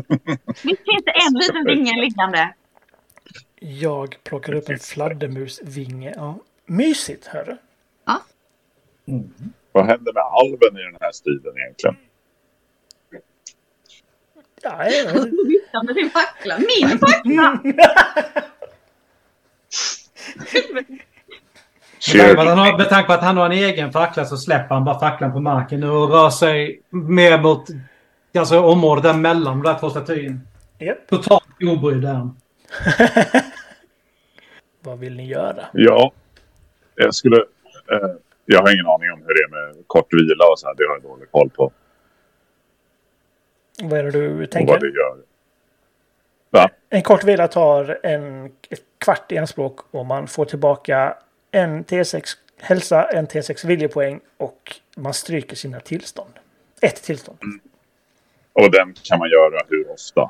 Visst finns det en liten vinge liggande? Jag plockar upp en fladdermusvinge. Ja. Mysigt, hörru. Vad händer med alven i den här striden egentligen? Ja, jag vet inte. Viftar med sin fackla. Min fackla! Med tanke, på att han har, med tanke på att han har en egen fackla så släpper han bara facklan på marken nu och rör sig mer mot alltså, området däremellan de där två statyerna. Japp. Totalt obrydd är han. Vad vill ni göra? Ja, jag skulle... Eh, jag har ingen aning om hur det är med kort vila och så här. Det har jag dålig koll på. Vad är det du Och vad tänker? det gör. Va? En kort vila tar en kvart i anspråk och man får tillbaka en T6 hälsa, en T6 viljepoäng och man stryker sina tillstånd. Ett tillstånd. Och den kan man göra hur ofta?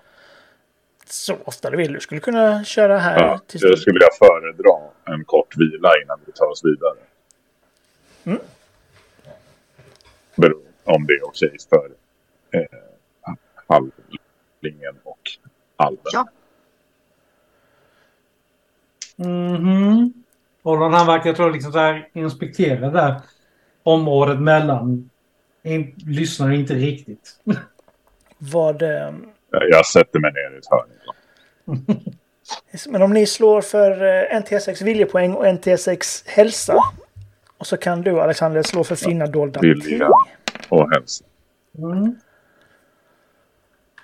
Så ofta du vill. Du skulle kunna köra här Ja, tills jag du... skulle vilja föredra en kort vila innan vi tar oss vidare. Mm. Beror om det är okej för eh, halvlingen och alven. Ja. Mhm. Och han verkar, jag tror, liksom så här, inspektera det där området mellan. In, lyssnar inte riktigt. Vad, eh, Jag sätter mig ner i ett hörn. men om ni slår för eh, en T6 viljepoäng och en T6 hälsa. Och så kan du Alexander slå för finna dolda Vilja. ting. Och hälsa. Mm.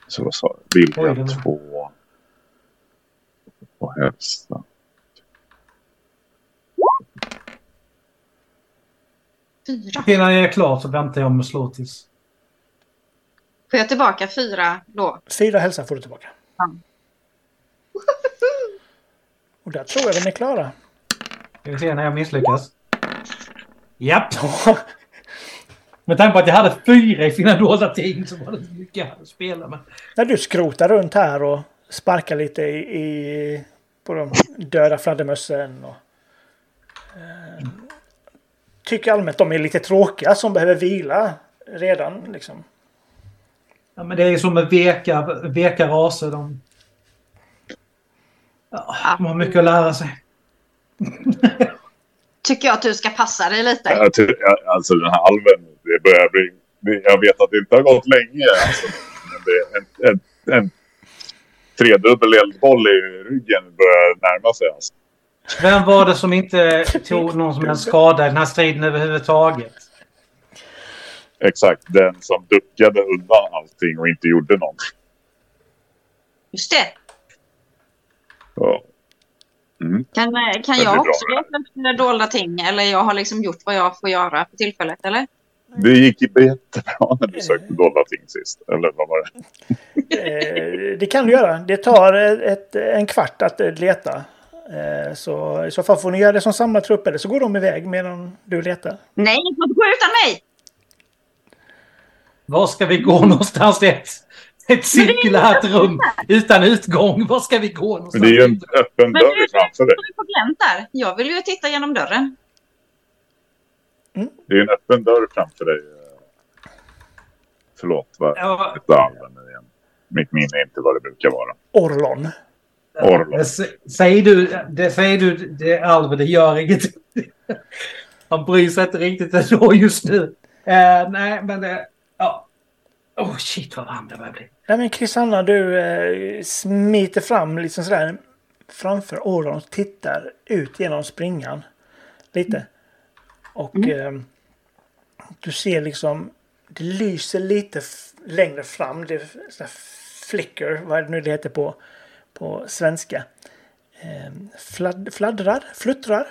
Så vad sa jag? Vilja Oj, det var- två. Och hälsa. Fyra. Innan jag är klar så väntar jag med att slå tills... Får jag tillbaka fyra då? Fyra hälsa får du tillbaka. Ja. Och där tror jag vi är klara. Ska vi se när jag misslyckas. Japp! Med tanke på att jag hade fyra i fina dolda ting så var det inte mycket jag hade att spela med. När du skrotar runt här och sparkar lite i, i på de döda fladdermössen. Och, eh, tycker allmänt de är lite tråkiga som behöver vila redan. Liksom. Ja, men det är som med veka, veka raser. De, ja, de har mycket att lära sig. Tycker jag att du ska passa dig lite. Jag Alltså den här alven, det börjar bli... Jag vet att det inte har gått länge. Alltså, men det är en, en, en tredubbel eldboll i ryggen börjar närma sig. Alltså. Vem var det som inte tog någon som helst skada i den här striden överhuvudtaget? Exakt, den som duckade undan allting och inte gjorde någonting. Just det. Ja. Mm. Kan, eh, kan jag också leta dolda ting? Eller jag har liksom gjort vad jag får göra för tillfället, eller? Det gick jättebra när du sökte dolda ting sist. Eller vad var det? Eh, det kan du göra. Det tar ett, en kvart att eh, leta. Eh, så i så fall får ni göra det som samlar trupp eller så går de iväg medan du letar. Nej, ni får inte gå utan mig! Var ska vi gå någonstans? Det ett, cirkulärt rum utan utgång. Var ska vi gå Men någonstans? det är ju en öppen Men dörr framför dig. på glänt där? Jag vill ju titta genom dörren. Det är en öppen dörr framför dig. Förlåt, vad Ja, nu igen? Mitt minne är inte vad det brukar vara. Orlon. Orlon. det säger du, det säger du, det är Alve, det gör inget. Han bryr sig inte riktigt ändå just nu. Eh, nej, men det... Ja. Oh shit vad varm det börjar bli. Nej men Kristanna, du eh, smiter fram liksom sådär framför Orlon och tittar ut genom springan. Lite. Och eh, du ser liksom, det lyser lite längre fram. Det är flicker, vad är det nu det heter på, på svenska. Eh, fladd, fladdrar, fluttrar.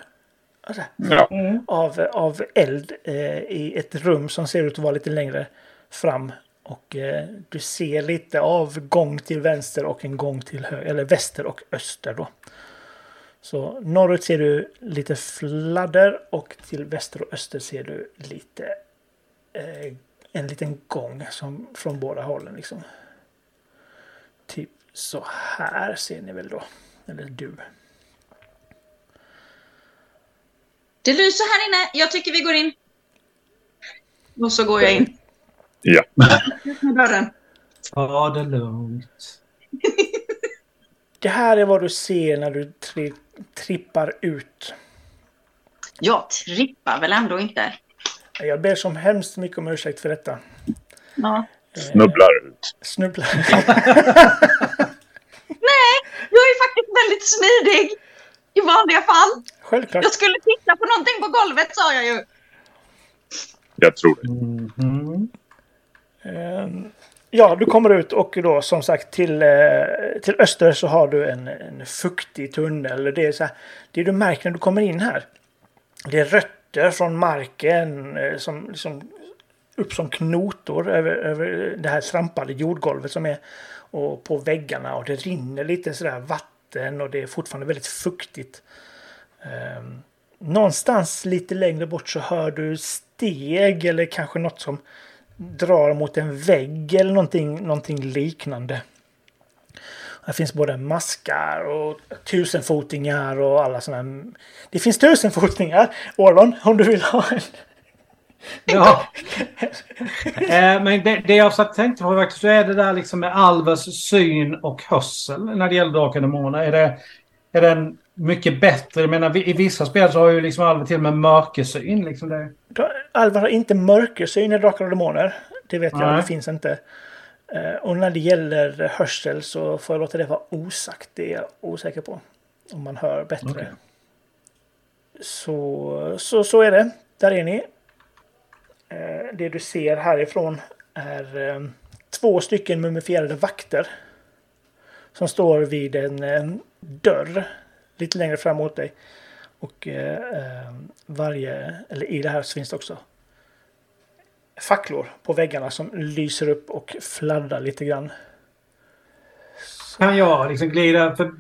Alltså, Ja. av, av eld eh, i ett rum som ser ut att vara lite längre fram. Och eh, du ser lite av gång till vänster och en gång till höger, eller väster och öster då. Så norrut ser du lite fladder och till väster och öster ser du lite eh, en liten gång som från båda hållen liksom. Typ så här ser ni väl då. Eller du. Det lyser här inne. Jag tycker vi går in. Och så går jag in. Ja. Med dörren. Ta det lugnt. Det här är vad du ser när du tri trippar ut. Jag trippar väl ändå inte? Jag ber så hemskt mycket om ursäkt för detta. Ja. Snubblar ut. Snubblar. Nej, jag är faktiskt väldigt smidig. I vanliga fall. Självklart. Jag skulle titta på någonting på golvet sa jag ju. Jag tror det. Mhm. Ehm, Ehm, ja, du kommer ut och då som sagt till, eh, till öster så har du en, en fuktig tunnel. Det, är så här, det du märker när du kommer in här. Det är rötter från marken eh, som liksom upp som knotor över, över det här trampade jordgolvet som är och på väggarna och det rinner lite sådär vatten och det är fortfarande väldigt fuktigt. Ehm, någonstans lite längre bort så hör du steg eller kanske något som drar mot en vägg eller någonting, någonting liknande. Det finns både maskar och tusenfotingar och alla sådana. Det finns tusenfotingar, Orlon, om du vill ha en. Ja. eh, men det, det jag satt tänkte på faktiskt, är det där liksom med Alvers syn och hörsel när det gäller Drakar och Är, det, är den mycket bättre? Jag menar, i vissa spel så har ju liksom Alver till och med mörkersyn. Liksom det. Alvar har inte mörkersyn i Drakar och Demoner. Det vet jag, Nej. det finns inte. Eh, Och när det gäller hörsel så får jag låta det vara osagt. Det är jag osäker på. Om man hör bättre. Okej. Så, så, så är det. Där är ni. Eh, Det du ser härifrån är eh, två stycken mumifierade vakter. Som står vid en dörr lite längre fram mot dig. Och eh, eh, varje, eller i det här så finns det också facklor på väggarna som lyser upp och fladdrar lite grann. Kan jag liksom glida för,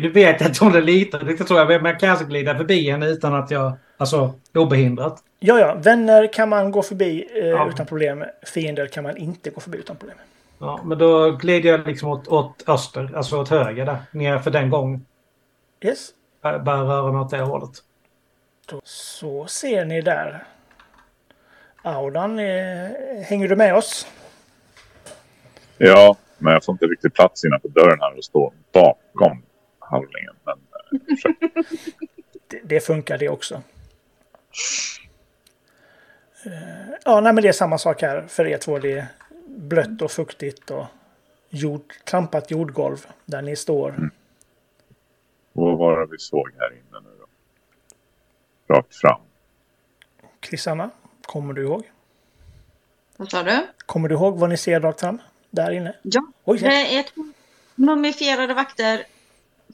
Du vet att hon är liten, det tror jag. Men jag kan alltså glida förbi henne utan att jag... Alltså obehindrat. Ja, ja, vänner kan man gå förbi eh, Ja. utan problem. Fiender kan man inte gå förbi utan problem. Ja, men då glider jag liksom åt, åt öster, alltså åt höger där. Ner för den gången. Yes. Bara röra mig åt det hållet. Då, så ser ni där. Audan, eh, hänger du med oss? Ja, men jag får inte riktigt plats innanför dörren här och stå bakom halvlingen. Men det, det funkar det också. Eh, Ja, nej, men det är samma sak här för er två. Det är blött och fuktigt och jord, trampat jordgolv där ni står. Och vad var det vi såg här inne nu då? Rakt fram. Krissanna, kommer du ihåg? Vad sa du? Kommer du ihåg vad ni ser rakt fram? Där inne? Ja. Oj. Det är två mumifierade vakter,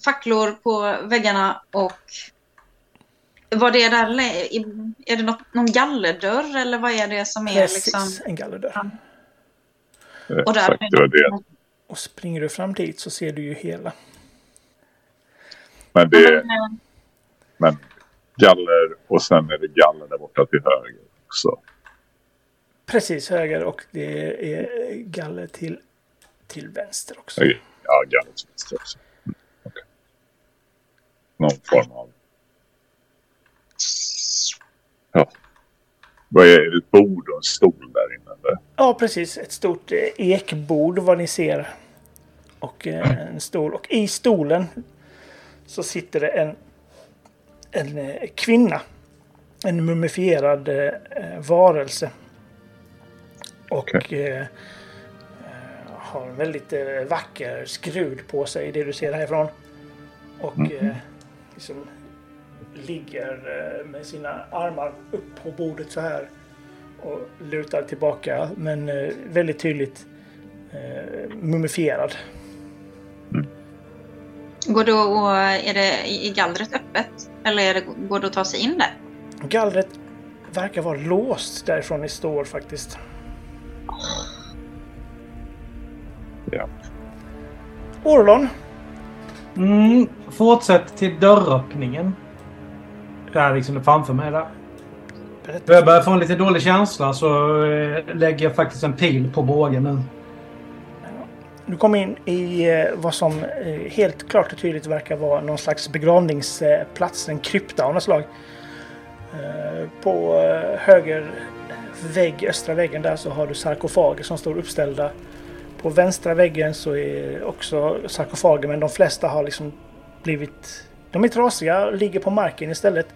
facklor på väggarna och vad det är där, är det något, någon gallerdörr eller vad är det som är precis. liksom? En gallerdörr. Och där Exakt, det var det. Och springer du fram dit så ser du ju hela. Men det är Men, men galler och sen är det galler där borta till höger också. Precis höger och det är galler till, till vänster också. Ja, galler till vänster också. Mm, okej. Någon form av... Ja. Vad är det? Ett bord och en stol där inne? Eller? Ja, precis. Ett stort eh, ekbord vad ni ser. Och eh, en stol. Och i stolen så sitter det en, en eh, kvinna. En mumifierad eh, varelse. Och Okej. eh, har en väldigt vacker skrud på sig, det du ser härifrån. Och eh, liksom ligger med sina armar upp på bordet så här och lutar tillbaka men väldigt tydligt mumifierad. Går det att, är det i gallret öppet? Eller är det, går det att ta sig in där? Gallret verkar vara låst därifrån ni står faktiskt. Ja. Orlon, Mm, fortsätt till dörröppningen. Där liksom framför mig där. Då jag berätta. börjar få en lite dålig känsla så eh, lägger jag faktiskt en pil på bågen nu. Du kom in i eh, vad som eh, helt klart och tydligt verkar vara någon slags begravningsplats, en krypta av något slag. Eh, på höger vägg, östra väggen där så har du sarkofager som står uppställda. På vänstra väggen så är också sarkofager men de flesta har liksom blivit... De är trasiga och ligger på marken istället.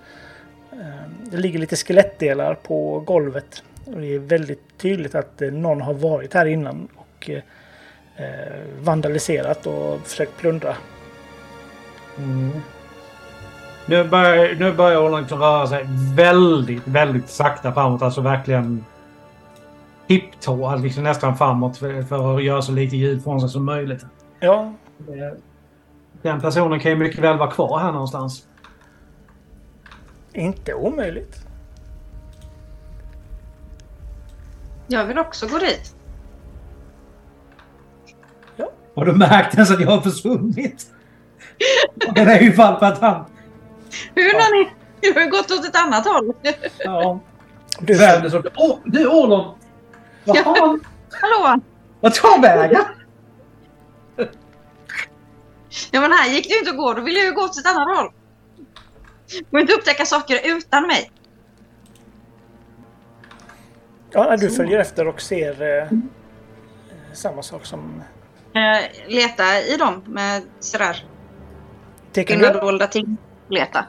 Det ligger lite skelettdelar på golvet. Och det är väldigt tydligt att någon har varit här innan och vandaliserat och försökt plundra. Mm. Nu börjar, nu börjar hon liksom röra sig väldigt, väldigt sakta framåt. Alltså verkligen tipptå, liksom nästan framåt för, för att göra så lite ljud från sig som möjligt. Ja, Eh, Den personen kan ju mycket väl vara kvar här någonstans. inte omöjligt. Jag vill också gå dit. Har du märkt ens att jag har försvunnit? Det är ju fall på att han... Hur har ni jag har gått åt ett annat håll? Ja. Du, Vänder så... Åh, du Orlon! Vad Ja. fan? Hallå? Vad tar vägen? Ja men här gick det ju inte att gå, då vill jag ju gå åt ett annat håll. Går inte upptäcka saker utan mig. ja, du följer efter och ser eh, samma sak som... Eh, leta i dem med sådär Det kan du, dolda ting. Leta.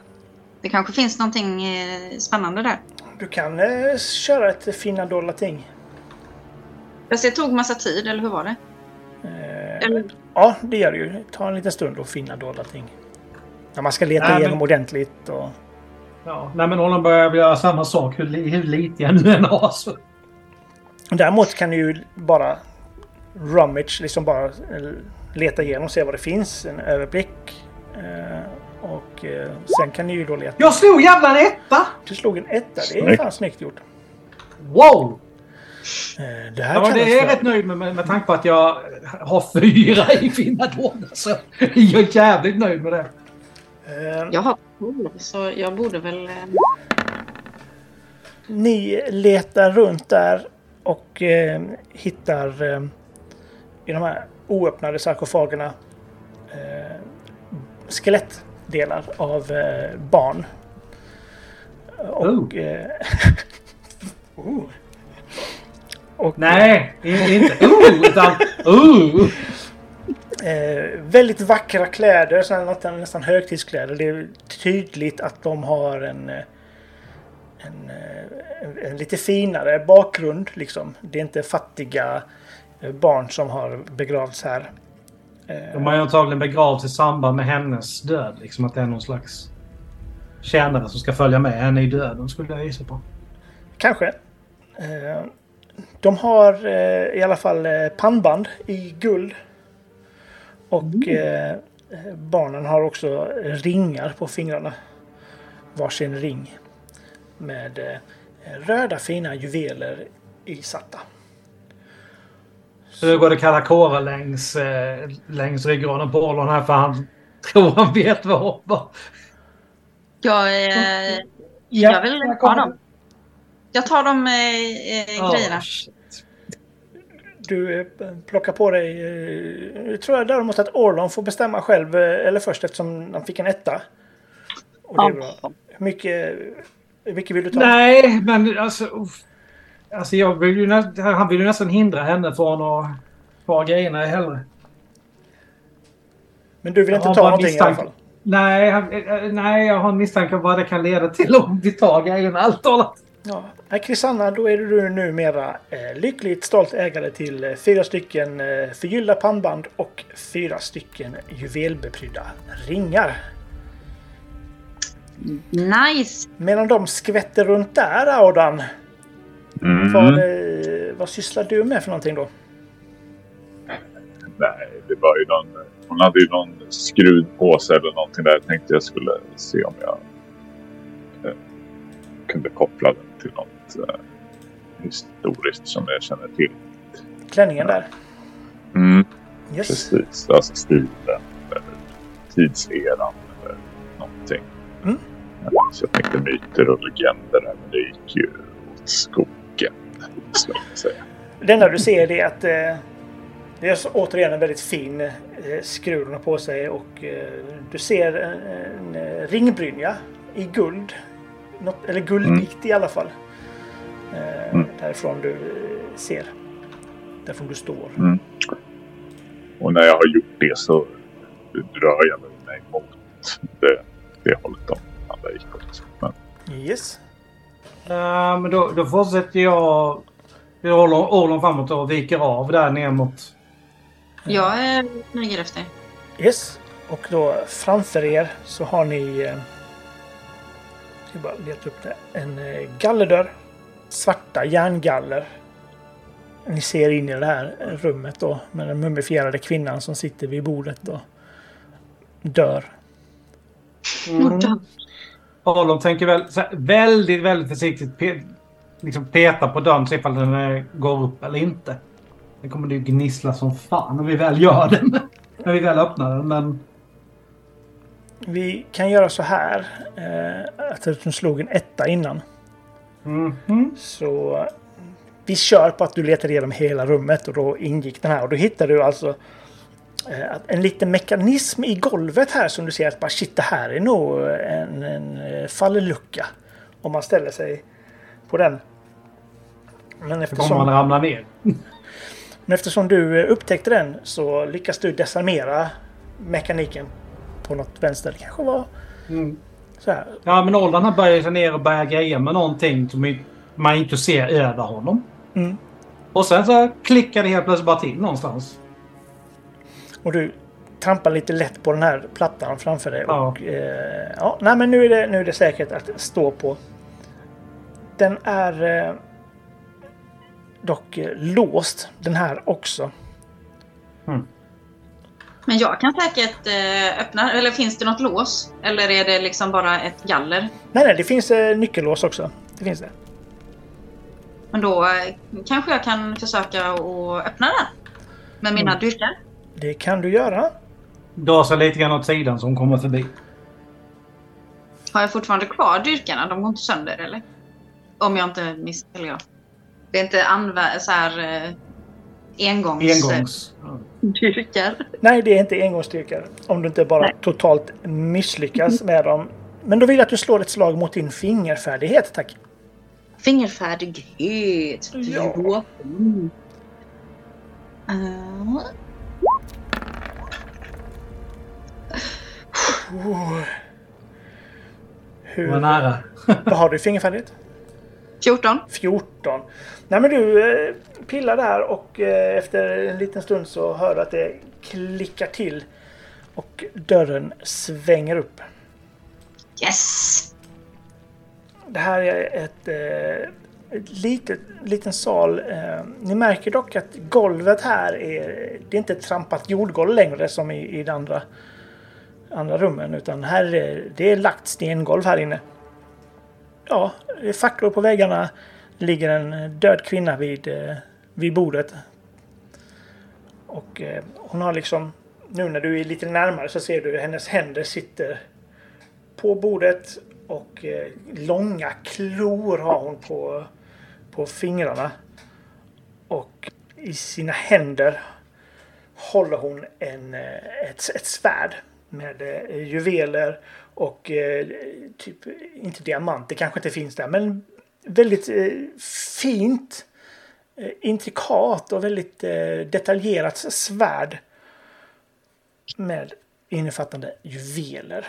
Det kanske finns någonting eh, spännande där. du kan eh, köra ett finna dolda ting. Ser det tog massa tid, eller hur var det? Eh, Eller, ja, det gör det ju. Det tar en liten stund att finna dolda ting. När man ska leta Nej, men- igenom ordentligt. Och... Ja, nej men Orlon börjar göra samma sak hur, hur lite jag nu än har. Så. Däremot kan du ju bara rummage, liksom bara eh, leta igenom och se vad det finns. En överblick. Eh, och eh, sen kan du ju då leta. Jag slog jävla en etta! Du slog en etta. Det är fan snyggt gjort. Wow! Det här Ja, det är jag rätt nöjd med, med, med tanke på att jag har fyra i finna dolda. Så jag är jävligt nöjd med det. Jag har så jag borde väl... Ni letar runt där och eh, hittar eh, i de här oöppnade sarkofagerna eh, skelettdelar av eh, barn. Och, Oh. eh, oh. och Nej, inte oh, utan oh! Eh, väldigt vackra kläder, så här nästan, nästan högtidskläder. Det är tydligt att de har en, eh, en, eh, en, en lite finare bakgrund. Liksom. Det är inte fattiga barn som har begravts här. Eh, De har ju antagligen begravts i samband med hennes död. Liksom att det är någon slags tjänare som ska följa med henne i döden skulle jag gissa på. Kanske. Eh, De har eh, i alla fall eh, pannband i guld. Och eh, barnen har också ringar på fingrarna. Varsin ring. Med eh, röda fina juveler isatta. Nu går det kalla kårar längs, eh, längs ryggraden på Orlon här för han tror han vet vad vad- Jag, eh, Ja, jag vill jag ta dem. Jag tar de eh, eh, grejerna. Du eh, plockar på dig... eh, Jag tror jag däremot att Orlon får bestämma själv. Eller först eftersom han fick en etta. Och det är bra. Hur mycket, hur mycket vill du ta? Nej, men alltså... uff. Alltså jag vill ju nä- han vill ju nästan hindra henne från att ta grejerna hellre. Men du vill inte ta någonting i alla misstanke. fall? Nej, han- eh, nej, jag har en misstanke om vad det kan leda till om vi tar grejerna. Allt talat. Ja. Nej, Krisanna, då är du numera eh, lyckligt stolt ägare till eh, fyra stycken eh, förgyllda pannband och fyra stycken juvelbeprydda ringar. Nice! Medan de skvätter runt där, Audan, Mm. vad, eh, vad sysslar du med för någonting då? Nej, det var ju någon... Hon hade ju någon skruvpåse eller någonting där. Jag tänkte jag skulle se om jag eh, kunde koppla den till något eh, historiskt som jag känner till. Klänningen där? Mm, Yes. precis. Alltså stilen eller tidseran eller någonting. Mm. Ja, Så jag tänkte myter och legender men det gick ju åt skogen. Det enda du ser är att eh, det är återigen en väldigt fin eh, skruv på sig och eh, du ser en, en eh, ringbrynja i guld. Något, eller guldvikt i alla fall. Eh, Mm. Därifrån du eh, ser. Därifrån du står. Mm. Och när jag har gjort det så drar jag mig mot det, det hållet de andra gick åt. Men Yes. Eh, men då, då fortsätter jag... Jag håller Orlon framåt och viker av där ner mot... Jag eh, smyger efter. Yes. Och då framför er så har ni... Eh, ska bara leta upp det. En eh, gallerdörr. Svarta järngaller. Ni ser in i det här rummet då med den mumifierade kvinnan som sitter vid bordet och dör. Mm. Orlon tänker väl så väldigt, väldigt försiktigt pe liksom peta på dörren se ifall den eh, går upp eller inte. Det kommer det ju gnissla som fan när vi väl gör det. när vi väl öppnar den. Men Vi kan göra så här. Eh, att du slog en etta innan. Mhm. Så eh, vi kör på att du letar igenom hela rummet och då ingick den här. Och då hittar du alltså en liten mekanism i golvet här som du ser att bara shit det här är nog en, en eh, fallucka. Om man ställer sig på den. Men så kommer man eftersom, ramla ner. men eftersom du eh, upptäckte den så lyckas du desarmera mekaniken på något vänster. Det kanske var Mm. så här. Ja, men har börjat sig ner och börjat greja med någonting som man inte ser över honom. Mm. Och sen så klickar det helt plötsligt bara till någonstans. Och du trampar lite lätt på den här plattan framför dig. Ja. Och, eh, ja, nej, men nu är, det, nu är det säkert att stå på. Den är eh, dock eh, låst den här också. Men jag kan säkert eh, öppna, eller finns det något lås? Eller är det liksom bara ett galler? Nej, nej, det finns eh, nyckellås också. Det finns det. Men då eh, kanske jag kan försöka att öppna den. Med mina Mm. dyrkar. Det kan du göra. Sig lite grann åt sidan så hon kommer förbi. Har jag fortfarande kvar dyrkarna? De går inte sönder eller? Om jag inte misstar jag. Det är inte anvä- så här eh, engångs... Engångs. Dyrkar. Nej, det är inte engångsstyrkor. Om du inte bara Nej. totalt misslyckas med dem. Men då vill jag att du slår ett slag mot din fingerfärdighet, tack. Fingerfärdighet. Ja. Mm. Eh, Hur, Det var nära. vad har du i fingerfärdighet? 14. 14. Nej men du eh, pillar där och eh, efter en liten stund så hör du att det klickar till. Och dörren svänger upp. Yes! Det här är ett, eh, ett litet, liten sal. Ni märker dock att golvet här är, det är inte ett trampat jordgolv längre som i, i de andra, andra rummen. Utan här är det är lagt stengolv här inne. Ja, det är facklor på väggarna. Det ligger en död kvinna vid, eh, vid bordet. Och eh, hon har liksom, nu när du är lite närmare så ser du hennes händer sitter på bordet och eh, långa klor har hon på, på fingrarna. Och i sina händer håller hon en, ett, ett svärd med eh, juveler och eh, typ, inte diamanter kanske inte finns där, men väldigt eh, fint, eh, intrikat och väldigt eh, detaljerat svärd med innefattande juveler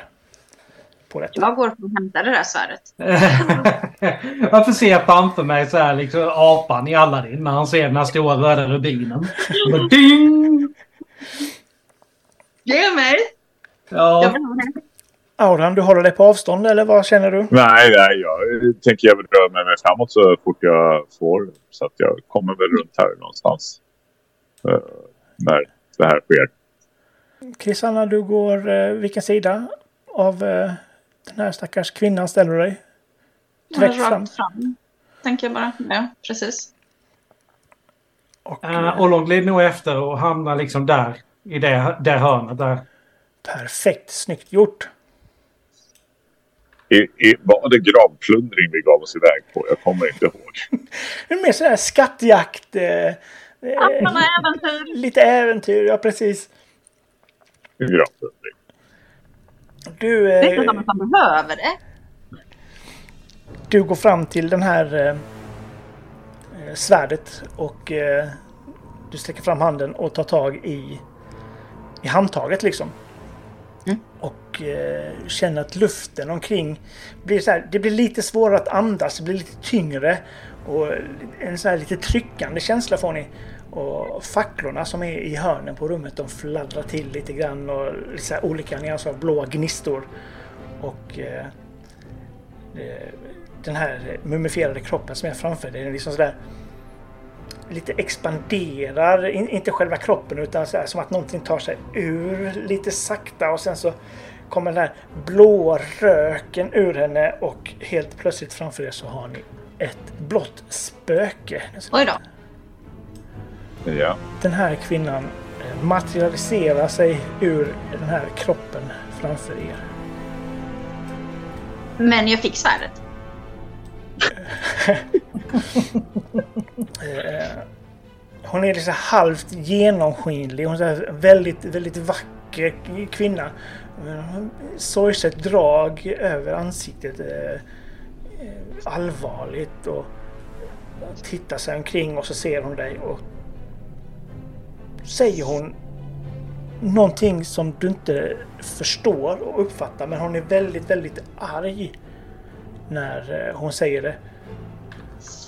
på detta. Jag går och hämtar det där svärdet. Varför ser jag framför mig så här liksom apan i Aladdin när han ser den här stora röda rubinen? Ding! Ge mig! Ja. Auran, du håller dig på avstånd eller vad känner du? Nej, nej, jag tänker jag vill röra mig mig framåt så fort jag får. Så att jag kommer väl runt här någonstans. eh, när det här sker. Krisanna, du går eh, vilken sida av eh, den här stackars kvinnan ställer du dig? Direkt fram. Rakt fram. Tänker jag bara. Ja, precis. Och, uh, Ollon glider nog efter och hamnar liksom där. I det, det hörnet där. Perfekt, snyggt gjort. I, i, var det gravplundring vi gav oss iväg på? Jag kommer inte ihåg. Det är mer sådär skattjakt. Eh, eh, äventyr! lite äventyr, ja precis. Gravplundring. Du, Det är inte eh, som att man behöver det. du går fram till den här eh, eh, svärdet och eh, du sträcker fram handen och tar tag i, i handtaget liksom. Mm. Och eh, känner att luften omkring blir så här, det blir lite svårare att andas, det blir lite tyngre och en så här lite tryckande känsla får ni. Och facklorna som är i hörnen på rummet de fladdrar till lite grann och lite så här olika nyanser av blåa gnistor. Och eh, den här mumifierade kroppen som är framför dig, den liksom sådär lite expanderar, in, inte själva kroppen utan så här, som att någonting tar sig ur lite sakta och sen så kommer den här blåa röken ur henne och helt plötsligt framför er så har ni ett blått spöke. Oj då. Ja. Den här kvinnan eh, materialiserar sig ur den här kroppen framför er. Men jag fick svärdet. Eh, hon är liksom halvt genomskinlig. Hon är en väldigt, väldigt vacker kvinna. Sorgset drag över ansiktet. Eh, allvarligt och tittar sig omkring och så ser hon dig och säger hon någonting som du inte förstår och uppfattar men hon är väldigt, väldigt arg när eh, hon säger det.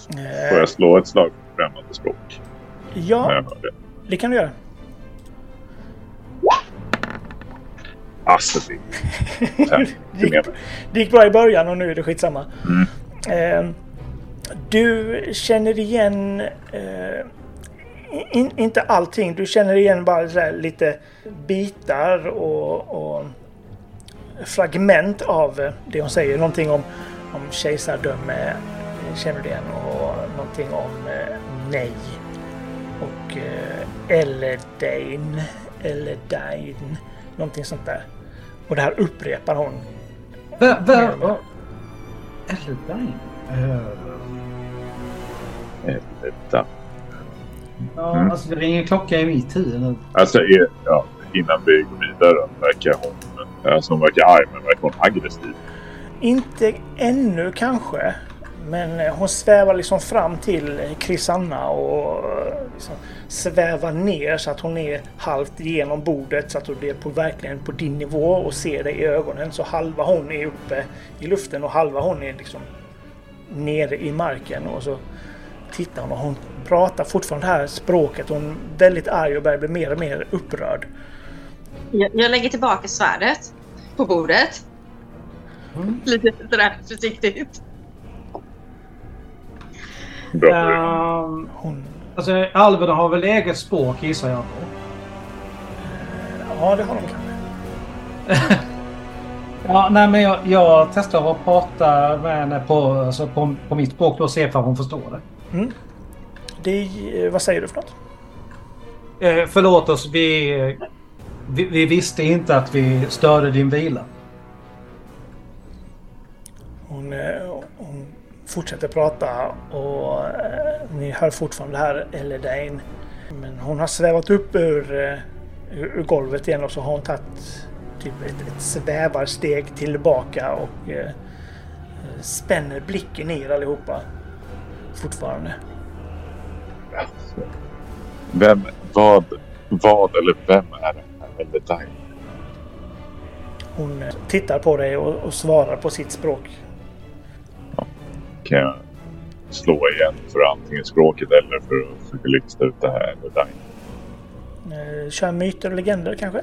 Eh, Får jag slå ett slag på främmande språk? Ja, det. det kan du göra. Alltså, det. Det gick, det gick bra i början och nu är det skitsamma. Mm. Eh, du känner igen... Eh, in, inte allting. Du känner igen bara så lite bitar och, och fragment av eh, det hon säger. Någonting om, om kejsardöme känner du igen och någonting om eh, nej. Och eh, Eledain, Eledain, någonting sånt där. Och det här upprepar hon Vä- vä- va- Eldain? Eh, Helvete. Ja, Mm. alltså det ringer klocka i mitt huvud nu. Alltså, är, ja, innan vi går vidare verkar hon... Alltså hon verkar arg, men verkar hon aggressiv? Inte ännu kanske. Men eh, hon svävar liksom fram till Krisanna och eh, liksom svävar ner så att hon är halvt genom bordet så att hon är på, verkligen på din nivå och ser dig i ögonen. Så halva hon är uppe i luften och halva hon är liksom nere i marken. Och så tittar hon och hon pratar fortfarande det här språket. Hon är väldigt arg och börjar bli mer och mer upprörd. Jag, jag lägger tillbaka svärdet på bordet. Mm. Lite sådär försiktigt. Bra. Ehm, Hon, alltså, alverna har väl eget språk gissar jag på. ja, det har de kanske. Ja, nej men jag, jag testar att prata med henne på, alltså på, på mitt språk då och se om hon förstår det. Det, eh, vad säger du för något? Eh, förlåt oss, vi, vi, vi visste inte att vi störde din vila. Hon, eh, hon fortsätter prata och eh, ni hör fortfarande här Eledane. Men hon har svävat upp ur, eh, ur, ur golvet igen och så har hon tagit typ ett, ett svävarsteg tillbaka och eh, spänner blicken ner allihopa. Fortfarande. Vem, vad, vad eller vem är det här? Hon tittar på dig och, och svarar på sitt språk. Kan jag slå igen för antingen språket eller för att försöka lista ut det här eller dig? Eh, Kör myter och legender kanske?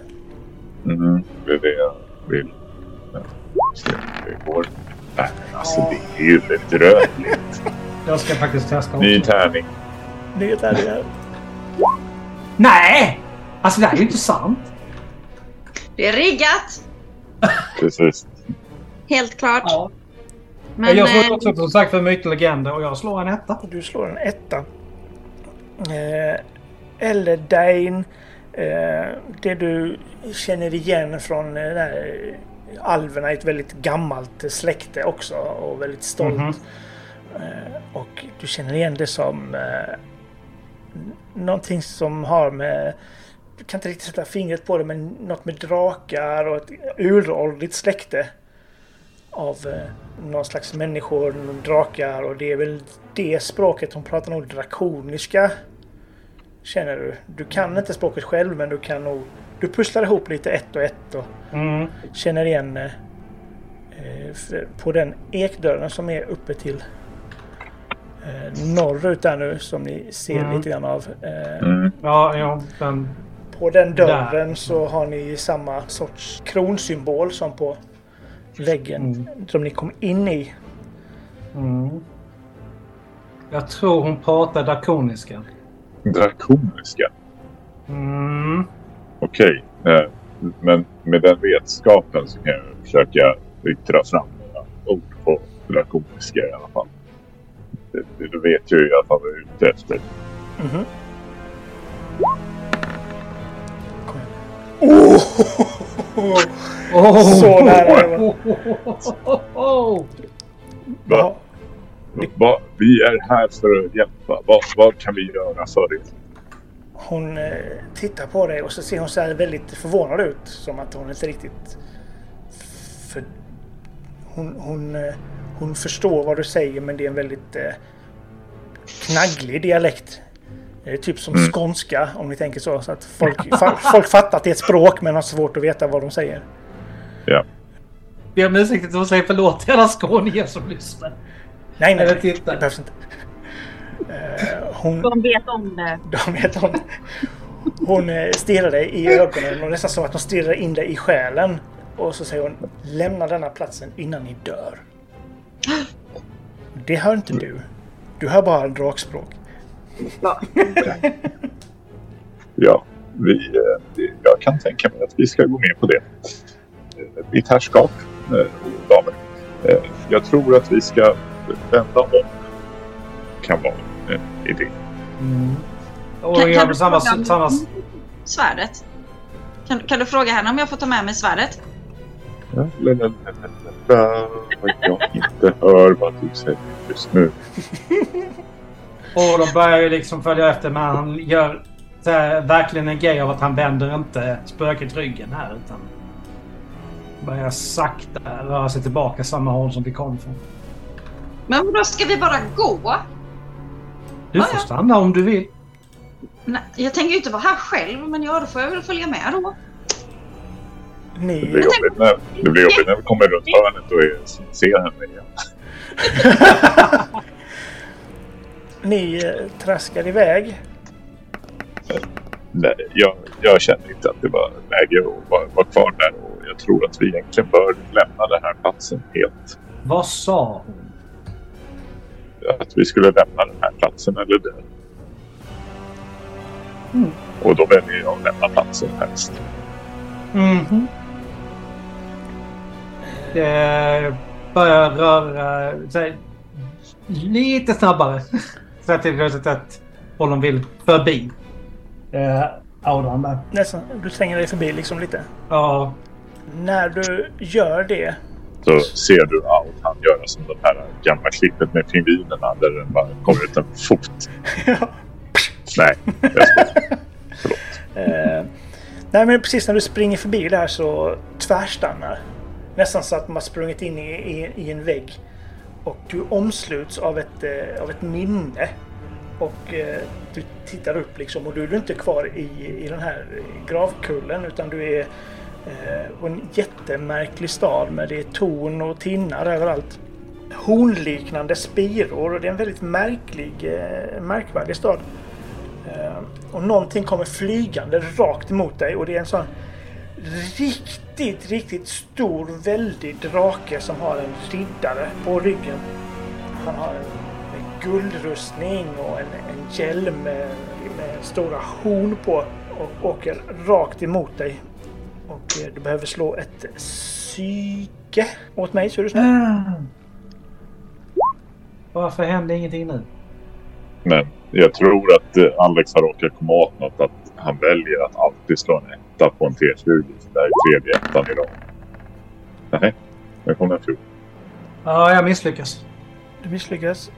Mm, det är det jag vill. Se om det går. Nej, alltså det är ju bedrövligt. Jag ska faktiskt testa Ny också. tärning. Det är det här. Nej! Alltså det här är ju inte sant. Det är riggat! Precis. Helt klart. Ja. Men, jag eh, slår också som sagt för och legender och jag slår en etta. Du slår en etta. Eh, eller Dane. Eh, det du känner igen från eh, där, alverna är ett väldigt gammalt släkte också och väldigt stolt. Mhm. Eh, och du känner igen det som eh, någonting som har med du kan inte riktigt sätta fingret på det men något med drakar och ett uråldrigt släkte av eh, någon slags människor, drakar och det är väl det språket hon pratar nog drakoniska. Känner du? Du kan inte språket själv men du kan nog... Du pusslar ihop lite ett och ett och Mm. känner igen eh, eh, på den ekdörren som är uppe till eh, norrut där nu som ni ser Mm. lite grann av. Eh, Mm. Ja, ja, den... På den dörren Där. så har ni samma sorts kronsymbol som på väggen Mm. som ni kom in i. Mm. Jag tror hon pratar drakoniska. Drakoniska. Mm. Okej. Eh, men med den vetskapen så kan jag försöka yttra fram några ord på drakoniska i alla fall. Det- Då vet ju i alla fall vad jag är ute efter. Mhm. Kom Oh! Oh. Så nära. Oh. Va? Ja, Va? Vi är här för att hjälpa. Vad, vad kan vi göra för er? Hon eh, tittar på dig och så ser hon så här väldigt förvånad ut. Som att hon inte riktigt... För hon, hon, eh, hon förstår vad du säger men det är en väldigt eh, knagglig dialekt. Det är typ som skånska om ni tänker så. så att folk, fa, folk fattar att det är ett språk men har svårt att veta vad de säger. Ja. Ber om ursäkt att säga förlåt till alla skåningar som lyssnar. Nej, nej, nej det behövs inte. Eh, hon, De vet om det. De vet om det. Hon eh, stirrar dig i ögonen och nästan som att hon stirrar in dig i själen. Och så säger hon lämna denna platsen innan ni dör. Det hör inte du. Du hör bara drakspråk. Ja. Ja, vi, eh, jag kan tänka mig att vi ska gå med på det. Eh, Mitt herrskap, eh, damer. Eh, Jag tror att vi ska vända om. Kan vara en idé. Mm. Och Kan- kan du samma, fråga- samma... Svärdet. Kan, kan du fråga henne om jag får ta med mig svärdet? Ja, jag inte hör vad du säger just nu. Och de börjar ju liksom följa efter men han gör så här, verkligen en grej av att han vänder inte spöket ryggen här utan börjar sakta röra sig tillbaka samma håll som vi kom från. Men då ska vi bara gå? Du får stanna om du vill. Nej, jag tänker ju inte vara här själv, men ja, då får jag väl följa med då. Det Ni, blir jobbigt när, det blir jobbigt när vi kommer runt hörnet och ser henne igen. ni eh, traskar iväg. Nej, jag, jag känner inte att det var läge att vara, vara kvar där och jag tror att vi egentligen bör lämna den här platsen helt. Vad sa hon? Att vi skulle lämna den här platsen eller dö. Mm. Och då väljer jag att lämna platsen helst. Mhm. Det börjar röra sig lite snabbare. Så att det är att Ollon vill förbi. Eh, auran där. Nästan, du slänger dig förbi liksom lite. Ja. När du gör det Så ser du allt han göra som det här gamla klippet med pingvinerna där den bara kommer ut en fot. Nej, jag skojar. Eh, nej men precis när du springer förbi där så tvärstannar. Nästan så att man har sprungit in i, i, i en vägg. Och du omsluts av ett, eh, av ett minne. Och eh, du tittar upp liksom och du är inte kvar i, i den här gravkullen utan du är eh, på en jättemärklig stad med det är torn och tinnar överallt. Hornliknande spiror och det är en väldigt märklig, eh, märkvärdig stad. Eh, Och någonting kommer flygande rakt emot dig och det är en sån riktigt, riktigt stor, väldig drake som har en riddare på ryggen. Han har en, en guldrustning och en, en hjälm med, med stora horn på och åker rakt emot dig. Och eh, du behöver slå ett psyke åt mig så är du snäll. Ah. Varför hände ingenting nu? Men jag tror att eh, Alex har råkat komma åt något att han väljer att alltid slå en etta på en T20. Det här är tredje ettan idag. Nej, nu kommer en fjol. Ja, jag misslyckas. Du misslyckas.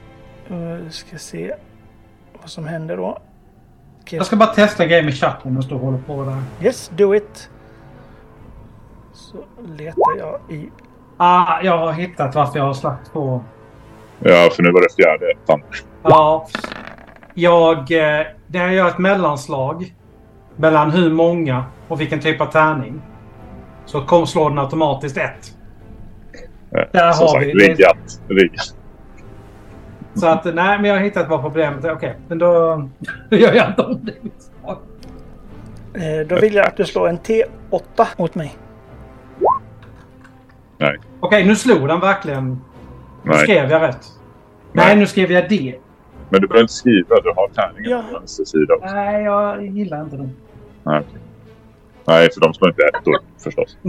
Uh, Vi ska se vad som händer då. Okej, Jag ska bara testa en grej med chatten och stå och hålla på där. Yes, do it. Så letar jag i... Ah, jag har hittat varför jag har slagit på. Ja, för nu var det fjärde ettan. Ja. Jag... eh, När jag gör ett mellanslag mellan hur många och vilken typ av tärning så kom, slår den automatiskt ett. Där Som har sagt, vi- riggat. riggat. Så att nej, men jag har hittat vad problemet är. Okej, men då, då gör jag inte om det. Eh, då vill jag att du slår en T8 åt mig. Nej, Okej, nu slog den verkligen. Nu nej. skrev jag rätt. Nej, Nej. nu skrev jag det. Men du behöver inte skriva. Du har tärningen Ja. på vänster sida också. Nej, jag gillar inte den. Nej, okej. Nej, för de slår inte ettor förstås.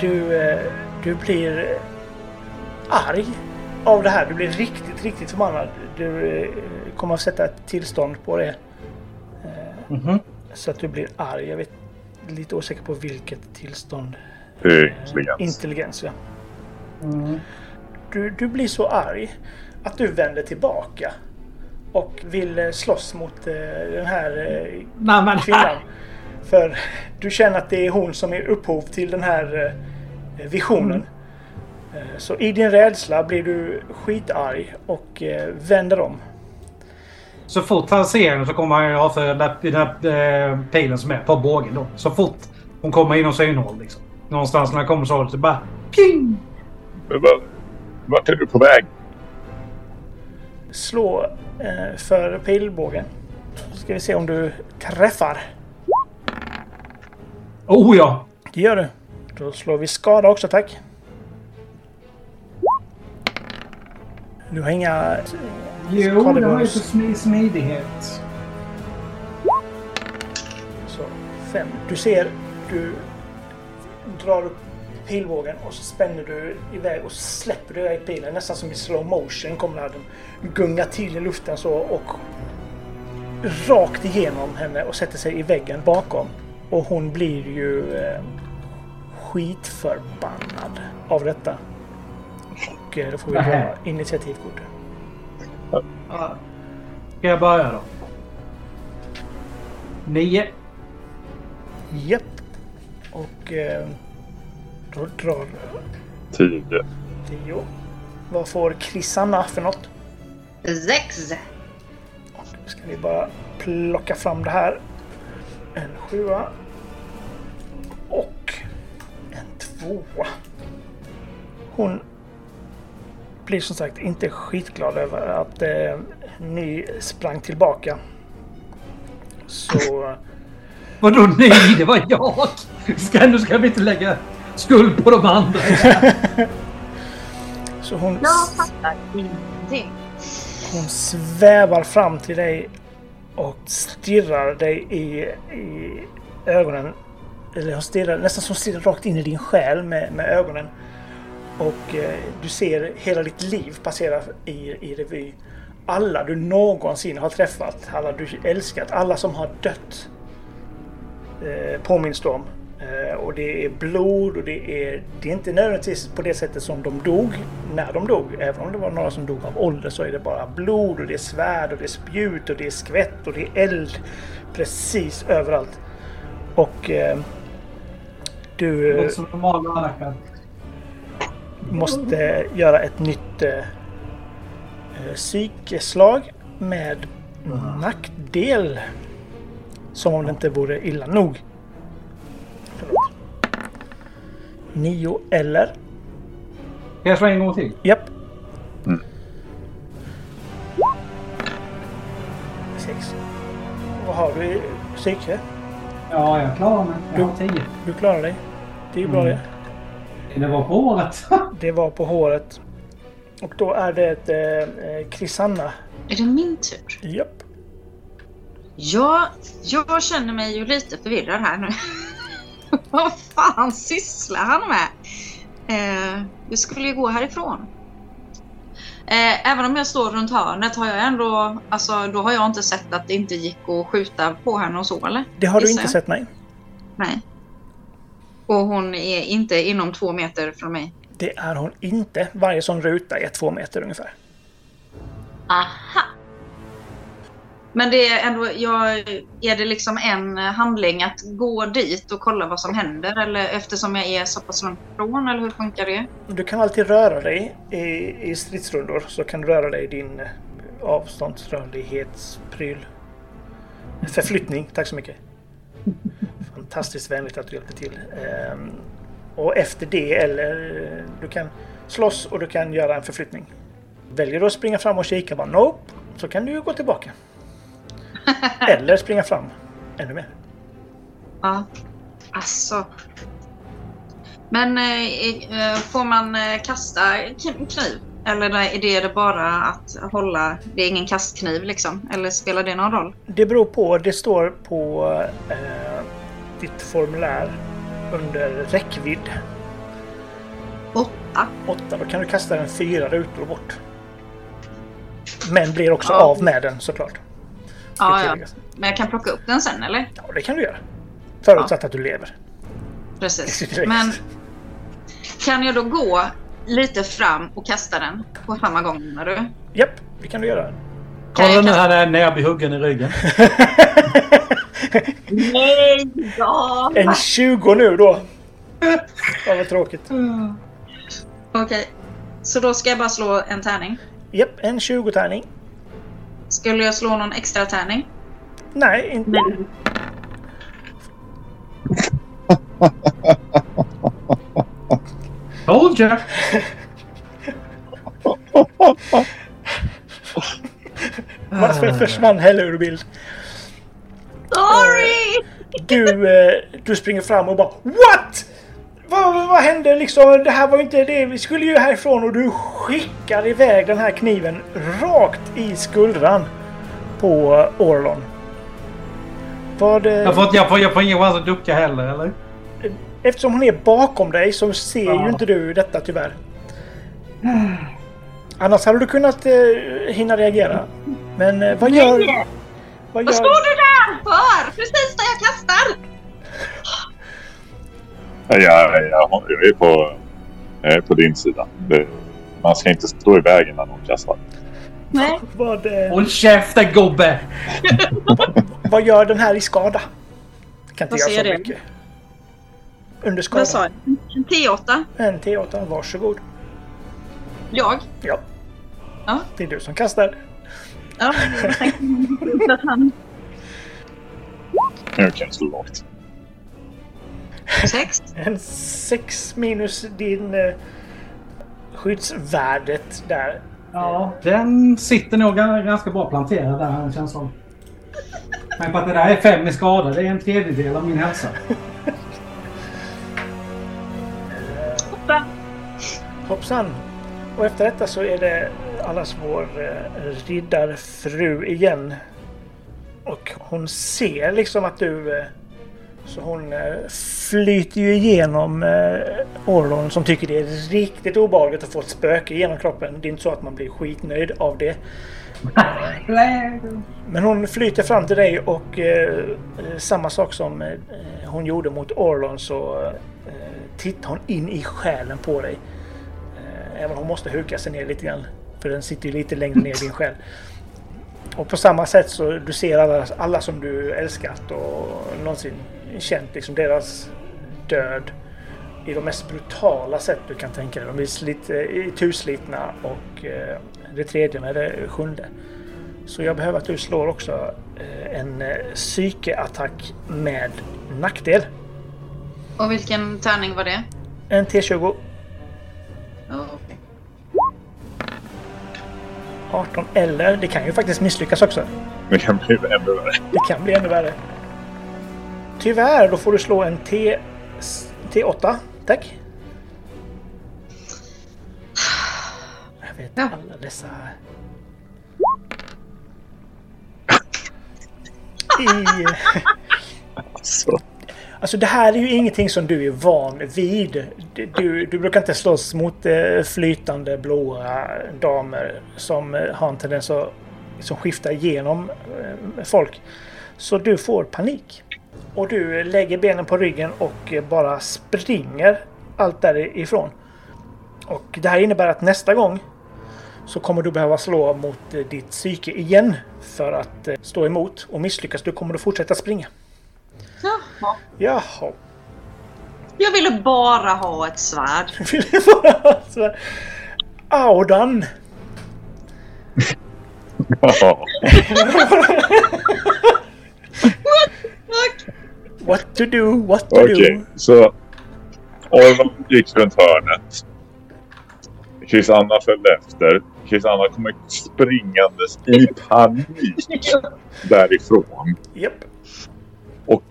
Du, eh, du blir eh, arg av det här. Du blir riktigt, riktigt förbannad. Du eh, kommer att sätta ett tillstånd på det. Mhm. Så att du blir arg. Jag vet lite osäker på vilket tillstånd. Intelligens. Intelligens, ja. Mm. Du, du blir så arg att du vänder tillbaka. Och vill eh, slåss mot eh, den här eh, men... kvinnan. För du känner att det är hon som är upphov till den här visionen. Eh, Så i din rädsla blir du skitarg och vänder om. Så fort han ser den så kommer han ju ha för den där, den där eh, pilen som är på bågen då. Så fort hon kommer inom synhåll liksom. Någonstans när han kommer så hållet så bara... Ping! Vart är du på väg? Slå för pilbågen. Så ska vi se om du träffar. Oh ja! Det gör du. Då slår vi skada också tack. Du har inga... eh, Jo, det har ju för smi- smidighet. Så fem. Du ser, du drar upp pilbågen och så spänner du iväg och släpper du iväg pilen. Nästan som i slow motion kommer den gunga till i luften så och rakt igenom henne och sätter sig i väggen bakom. Och hon blir ju eh, skitförbannad av detta. Och eh, då får vi dra initiativkort. Ska jag börja då? Nio. Japp. Och eh, då drar Tio. Tio. Vad får Krisanna för något? Sex. Och nu ska vi bara plocka fram det här. En sjua. Och en tvåa. Hon blir som sagt inte skitglad över att eh, ni sprang tillbaka. Så Vadå nej? Det var jag! Ska, nu ska vi inte lägga skuld på de andra. Så hon, Jag fattar ingenting. hon svävar fram till dig och stirrar dig i, i ögonen. Eller hon stirrar, nästan som stirrar rakt in i din själ med, med ögonen. Och eh, du ser hela ditt liv passera i, i revy. Alla du någonsin har träffat, alla du älskat, alla som har dött eh, påminns du om. Eh, och det är blod och det är, det är inte nödvändigtvis på det sättet som de dog när de dog. Även om det var några som dog av ålder så är det bara blod och det är svärd och det är spjut och det är skvätt och det är eld precis överallt. Och eh, du eh, Som normal människa. måste göra ett nytt eh, eh, psykeslag med nackdel. Som om det inte vore illa nog. Nio eller? Kan jag slå en gång till? Japp. Mm. Sex. Vad har du i psyke? Ja, jag klarar mig. Jag har tio. Du klarar dig. Det är ju bra Mm. det. Det var på året. Det var på håret. Och då är det ett, eh, eh, Krisanna. Är det min tur? Japp. Ja, jag känner mig ju lite förvirrad här nu. Vad fan sysslar han med? Eh, vi skulle ju gå härifrån. Eh, även om jag står runt hörnet har jag ändå, alltså då har jag inte sett att det inte gick att skjuta på henne och så eller? Det har du inte jag. sett, nej. Nej. Och hon är inte inom två meter från mig. Det är hon inte. Varje sån ruta är två meter ungefär. Aha! Men det är ändå, jag, är det liksom en handling att gå dit och kolla vad som händer? Eller eftersom jag är så pass långt ifrån, eller hur funkar det? Du kan alltid röra dig i, i stridsrundor. Så kan du röra dig i din eh, avståndsrörlighetspryl. Förflyttning, tack så mycket. Fantastiskt vänligt att du hjälpte till. Ehm, och efter det, eller eh, du kan slåss och du kan göra en förflyttning. Väljer du att springa fram och kika bara nope, så kan du ju gå tillbaka. Eller springa fram ännu mer. Ja. Alltså. Men eh, eh, får man eh, kasta kn- kniv? Eller är det, bara att hålla? Det är ingen kastkniv liksom? Eller spelar det någon roll? Det beror på. Det står på eh, ditt formulär under räckvidd. Åtta. 8. Då kan du kasta den fyra rutor bort. Men blir också Ja. av med den såklart. Ska Ja, ja. Men jag kan plocka upp den sen eller? ja, det kan du göra. Förutsatt att du lever. Precis. Men kan jag då gå lite fram och kasta den på samma gång menar du? Japp, det kan du göra. Kolla jag nu, kasta- han är näbbhuggen i ryggen. Nej! Ja! En 20 nu då. Ja, vad tråkigt. Okej. Så då ska jag bara slå en tärning. Japp, en 20-tärning. Skulle jag slå någon extra tärning? Nej, inte. Told you! Varför försvann Helle ur bild? Sorry! Du, eh, du springer fram och bara What? Vad, vad, vad hände liksom? Det här var ju inte det. Vi skulle ju härifrån och du skickar iväg den här kniven rakt i skuldran på Orlon. Vad, eh, Jag får, jag får, jag får ingen chans att ducka heller, eller? Eftersom hon är bakom dig så ser Ja. ju inte du detta tyvärr. Annars hade du kunnat eh, hinna reagera. Men eh, vad gör... Nej! Vad Vad gör... står du där för? Precis där jag kastar! Jag, jag, jag, jag, är på, jag är på din sida. Det, man ska inte stå i vägen när någon kastar. Nej. Vad, eh, Håll käften gubbe! vad gör den här i skada? Kan inte Vad göra så det? mycket. under Vad sa jag? En T8? En T8, varsågod. Jag? Ja. Ja. Det är du som kastar. Ja, jag tänkte att han... Jag kan slå lågt. Sex? En 6 minus din eh, skyddsvärdet där. Ja, den sitter nog gan- ganska bra planterad där känns som. Men på att det där är fem i skada, det är en tredjedel av min hälsa. Åtta. Hoppsan! Och efter detta så är det allas vår eh, riddarfru igen. Och hon ser liksom att du... eh, så hon eh, flyter ju igenom eh, Orlon som tycker det är riktigt obehagligt att få ett spöke genom kroppen. Det är inte så att man blir skitnöjd av det. Men hon flyter fram till dig och eh, eh, samma sak som eh, hon gjorde mot Orlon så eh, tittar hon in i själen på dig. Eh, även om hon måste huka sig ner lite grann. För den sitter ju lite längre ner i din själ. Och på samma sätt så du ser alla, alla som du älskat och någonsin känt liksom deras död i de mest brutala sätt du kan tänka dig. De blir slit, eh, tuslitna och eh, det tredje med det sjunde. Så jag behöver att du slår också eh, en psykeattack med nackdel. Och vilken tärning var det? En T20, Oh, okej. 18 eller det kan ju faktiskt misslyckas också. Det kan bli ännu värre. Det kan bli ännu värre. Tyvärr, då får du slå en T, T8. Tack. Jag vet Ja. alla dessa... I... Så. Alltså det här är ju ingenting som du är van vid. Du, du brukar inte slåss mot eh, flytande blåa damer som eh, har en tendens att som skiftar igenom eh, folk. Så du får panik. Och du lägger benen på ryggen och bara springer allt därifrån. Och det här innebär att nästa gång så kommer du behöva slå mot ditt psyke igen för att eh, stå emot. Och misslyckas du kommer du fortsätta springa. Jaha. Jaha. Jag ville bara ha ett svärd. Vill du bara så här, Audan! Ja. What to do, what to Okej, do. så Orlon gick runt hörnet. Chris-Anna följde efter. Chris-Anna kommer springandes i panik därifrån. Japp. Och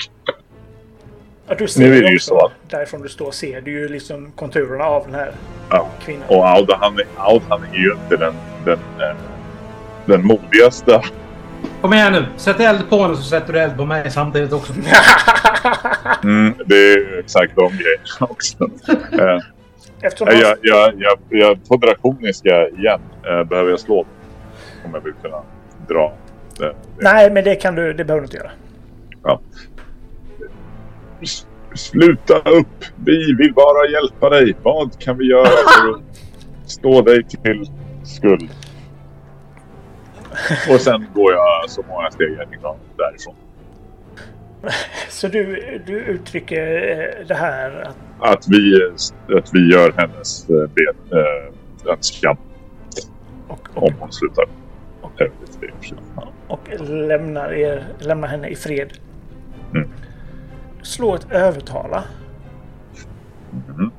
Ja, du Nu ser är det ju så att- därifrån du står ser du ju liksom konturerna av den här Ja. kvinnan. Och Aud, han, Aud, han är ju inte den, den, eh, den modigaste. Kom igen nu. Sätt eld på henne så sätter du eld på mig samtidigt också. Mm, det är ju exakt de grejerna också. Eh, Eftersom jag, han, jag, jag, jag, på drakoniska igen eh, behöver jag slå om jag vill kunna dra det. det. Nej, men det kan du, det behöver du inte göra. S- Sluta upp! Vi vill bara hjälpa dig. Vad kan vi göra för att stå dig till skuld? Och sen går jag så många steg jag kan därifrån. Så du, du uttrycker eh, det här att Att vi, att vi gör hennes eh, ben, äh, önskan och, och, om hon slutar. Sent. och lämnar, er, lämnar henne i fred. Mm. Slå ett övertala. Mhm.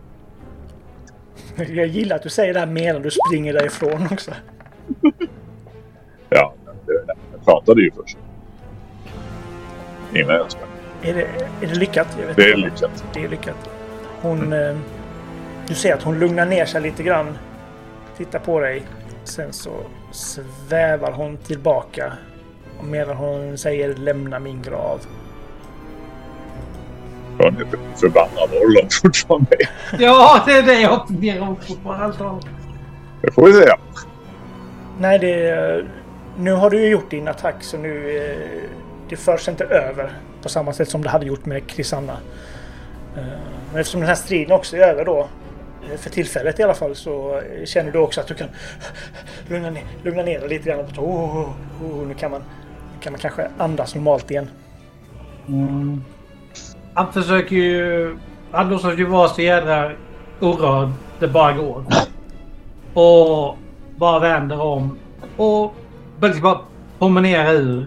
Jag gillar att du säger det här medan du springer därifrån också. Ja, jag pratade ju först. Innan jag sprang. Är det, är det lyckat? Jag vet Det är inte. lyckat. Det är lyckat. Hon... Eh, du ser att hon lugnar ner sig lite grann. Tittar på dig. Sen så svävar hon tillbaka. Och Medan hon säger lämna min grav. Jag är förbannad Orlon fortfarande. Ja, det är det jag funderar på. Det får vi se. Nej, det... Nu har du ju gjort din attack så nu... Eh, det förs inte över på samma sätt som det hade gjort med Krisanna. Eh, men eftersom den här striden också är över då. eh, För tillfället i alla fall så eh, känner du också att du kan lugna ner, lugna ner dig lite grann. Oh, oh, oh, nu kan man, nu kan man kanske andas normalt igen. Mm. Han försöker ju han låtsas ju vara så jädra orörd det bara går. Och bara vänder om och liksom bara promenerar ur.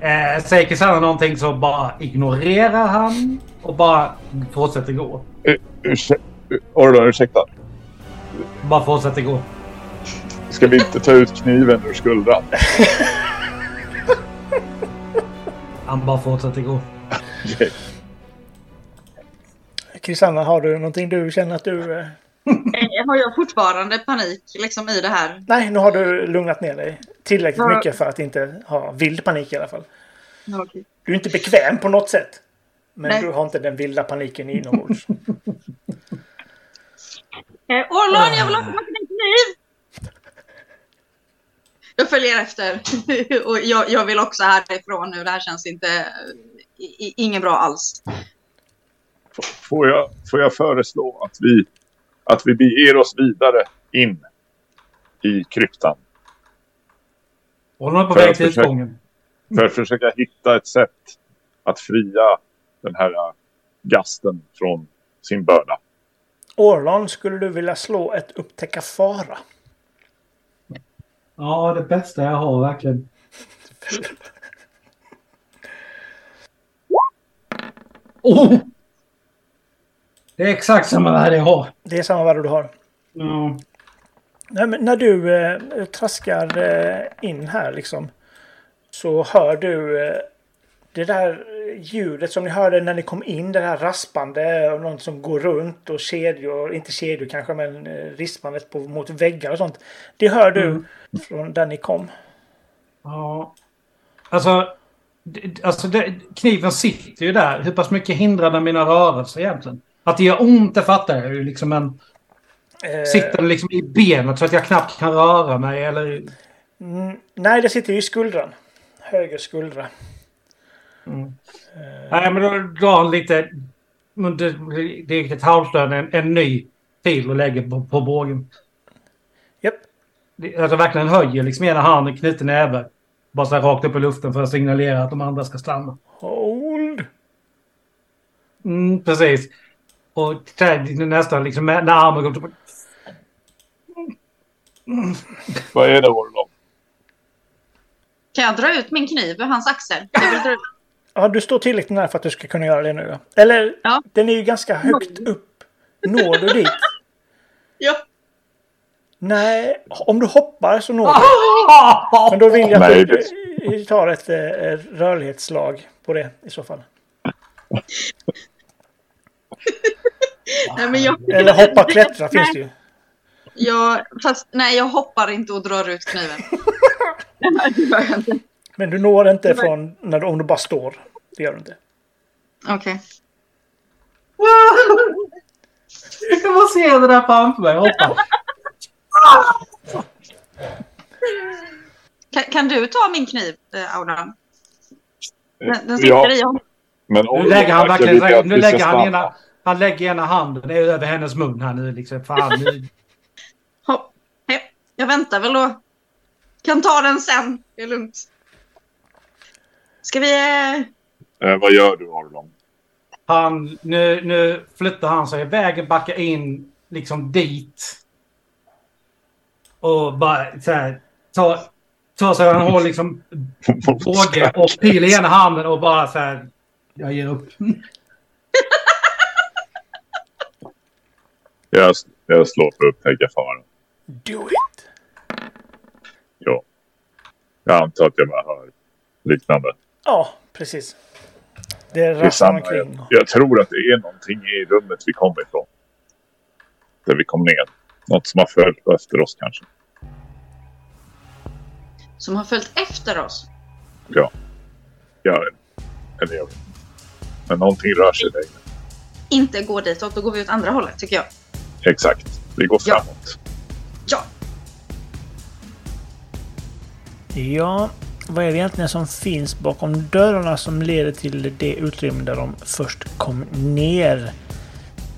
Eh, säger Kristianna någonting så bara ignorerar han och bara fortsätter gå. Uh, ursäkta. Orlon, ursäkta. Bara fortsätter gå. Ska vi inte ta ut kniven ur skuldran? Han bara fortsätter gå. Okej. Kristanna, har du någonting du känner att du... eh, Eh, Har jag fortfarande panik liksom i det här? Nej, nu har du lugnat ner dig. Tillräckligt Ja. mycket för att inte ha vild panik i alla fall. Ja, okej. Du är inte bekväm på något sätt. Men Nej. du har inte den vilda paniken inombords. Eh, Orlon, jag vill ha tillbaka min kniv! Jag följer efter. Och jag, jag vill också härifrån nu. Det här känns inte... i- i- Inget bra alls. Får jag, får jag föreslå att vi, att vi beger oss vidare in i kryptan Hon är på För väg att till försöka- utgången. för att försöka hitta ett sätt att fria den här äh, gasten från sin börda. Orlon, skulle du vilja slå ett upptäcka fara? Ja, det bästa jag har verkligen. Oh! Det är exakt samma värde jag har. Det är samma värde du har. Ja. Nej, men när du eh, traskar eh, in här liksom. Så hör du eh, det där ljudet som ni hörde när ni kom in. Det här raspande och någon som går runt och kedjor. Inte kedjor kanske men eh, rispandet på, mot väggar och sånt. Det hör du Mm. från där ni kom. Ja. Alltså, alltså det, kniven sitter ju där. Hur pass mycket hindrar den mina rörelser egentligen? Att det gör ont, det fattar jag ju. Liksom en, Eh, sitter den liksom i benet så att jag knappt kan röra mig? Eller... mm, nej, det sitter ju i skuldran. Höger skuldra. Mm. Nej, men då drar han lite... Det, det är ett halvstön, en, en ny fil och lägger på, på bågen. Japp. Det- Alltså verkligen höjer liksom ena handen, knyter näve. Bara så här rakt upp i luften för att signalera att de andra ska stanna. Hold. Mm, precis. Och nästan liksom när armen går upp. Vad är det Orlov? Kan jag dra ut min kniv ur hans axel? Ja, du står tillräckligt nära för att du ska kunna göra det nu. Eller, Ja. den är ju ganska högt upp. Når du dit? Ja. Nej, om du hoppar så når du. Men då vill jag att du du tar ett eh, rörlighetsslag på det i så fall. Nej, men jag, Eller hoppa klättra finns det ju. Jag, fast, nej, jag hoppar inte och drar ut kniven. Nej, det gör jag inte. Men du når inte från när du, om du bara står. Det gör du inte. Okej. Jag får se det där framför mig. Hoppa. Kan, kan du ta min kniv, eh, Auran? Den, den sitter Ja, i honom. men Nu lägger han verkligen... Nu lägger han ena... Han lägger ena handen över hennes mun här nu liksom. Fan, nu... Jag väntar väl och kan ta den sen. Det är lugnt. Ska vi... Eh... Eh, vad gör du Orlov? Han, nu, nu flyttar han sig. Vägen backar in liksom dit. Och bara så här. Tar, tar sig han har liksom båge och pil i ena handen och bara så här. Jag ger upp. Jag, jag slår för att upptäcka faran. Do it! Ja. Jag antar att jag bara hör liknande. Ja, precis. Det är rasslar omkring. Jag, jag tror att det är någonting i rummet vi kom ifrån. Där vi kom ner. Något som har följt efter oss kanske. Som har följt efter oss. Ja. Ja, eller jag vet. Men någonting rör sig där inne. Inte gå ditåt, då går vi åt andra hållet tycker jag. Exakt. Vi går Ja. framåt. Ja, vad är det egentligen som finns bakom dörrarna som leder till det utrymme där de först kom ner?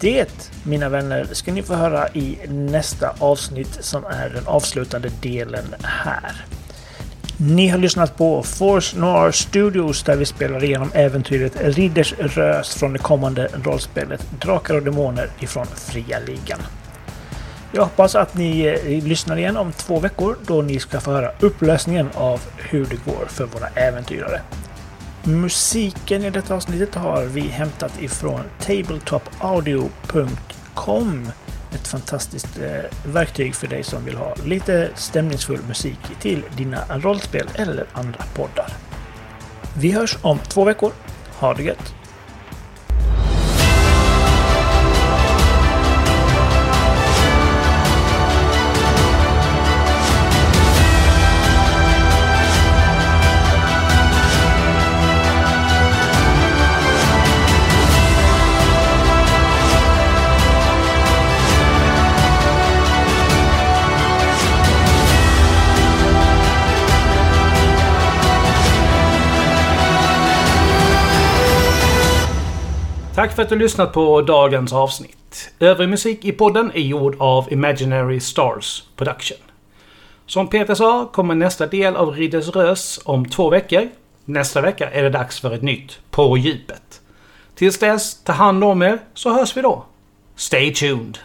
Det, mina vänner, ska ni få höra i nästa avsnitt som är den avslutande delen här. Ni har lyssnat på Force Noir Studios där vi spelar igenom äventyret Ridders Rös från det kommande rollspelet Drakar och Demoner ifrån Fria Ligan. Jag hoppas att ni eh, lyssnar igen om två veckor då ni ska få höra upplösningen av hur det går för våra äventyrare. Musiken i detta avsnittet har vi hämtat ifrån tabletopaudio.com ett fantastiskt eh, verktyg för dig som vill ha lite stämningsfull musik till dina rollspel eller andra poddar. Vi hörs om två veckor. Ha det gött! Tack för att du lyssnat på dagens avsnitt. Övrig musik i podden är gjord av Imaginary Stars Production. Som Peter sa kommer nästa del av Ridders Rös om två veckor. Nästa vecka är det dags för ett nytt På djupet. Tills dess, ta hand om er så hörs vi då. Stay tuned!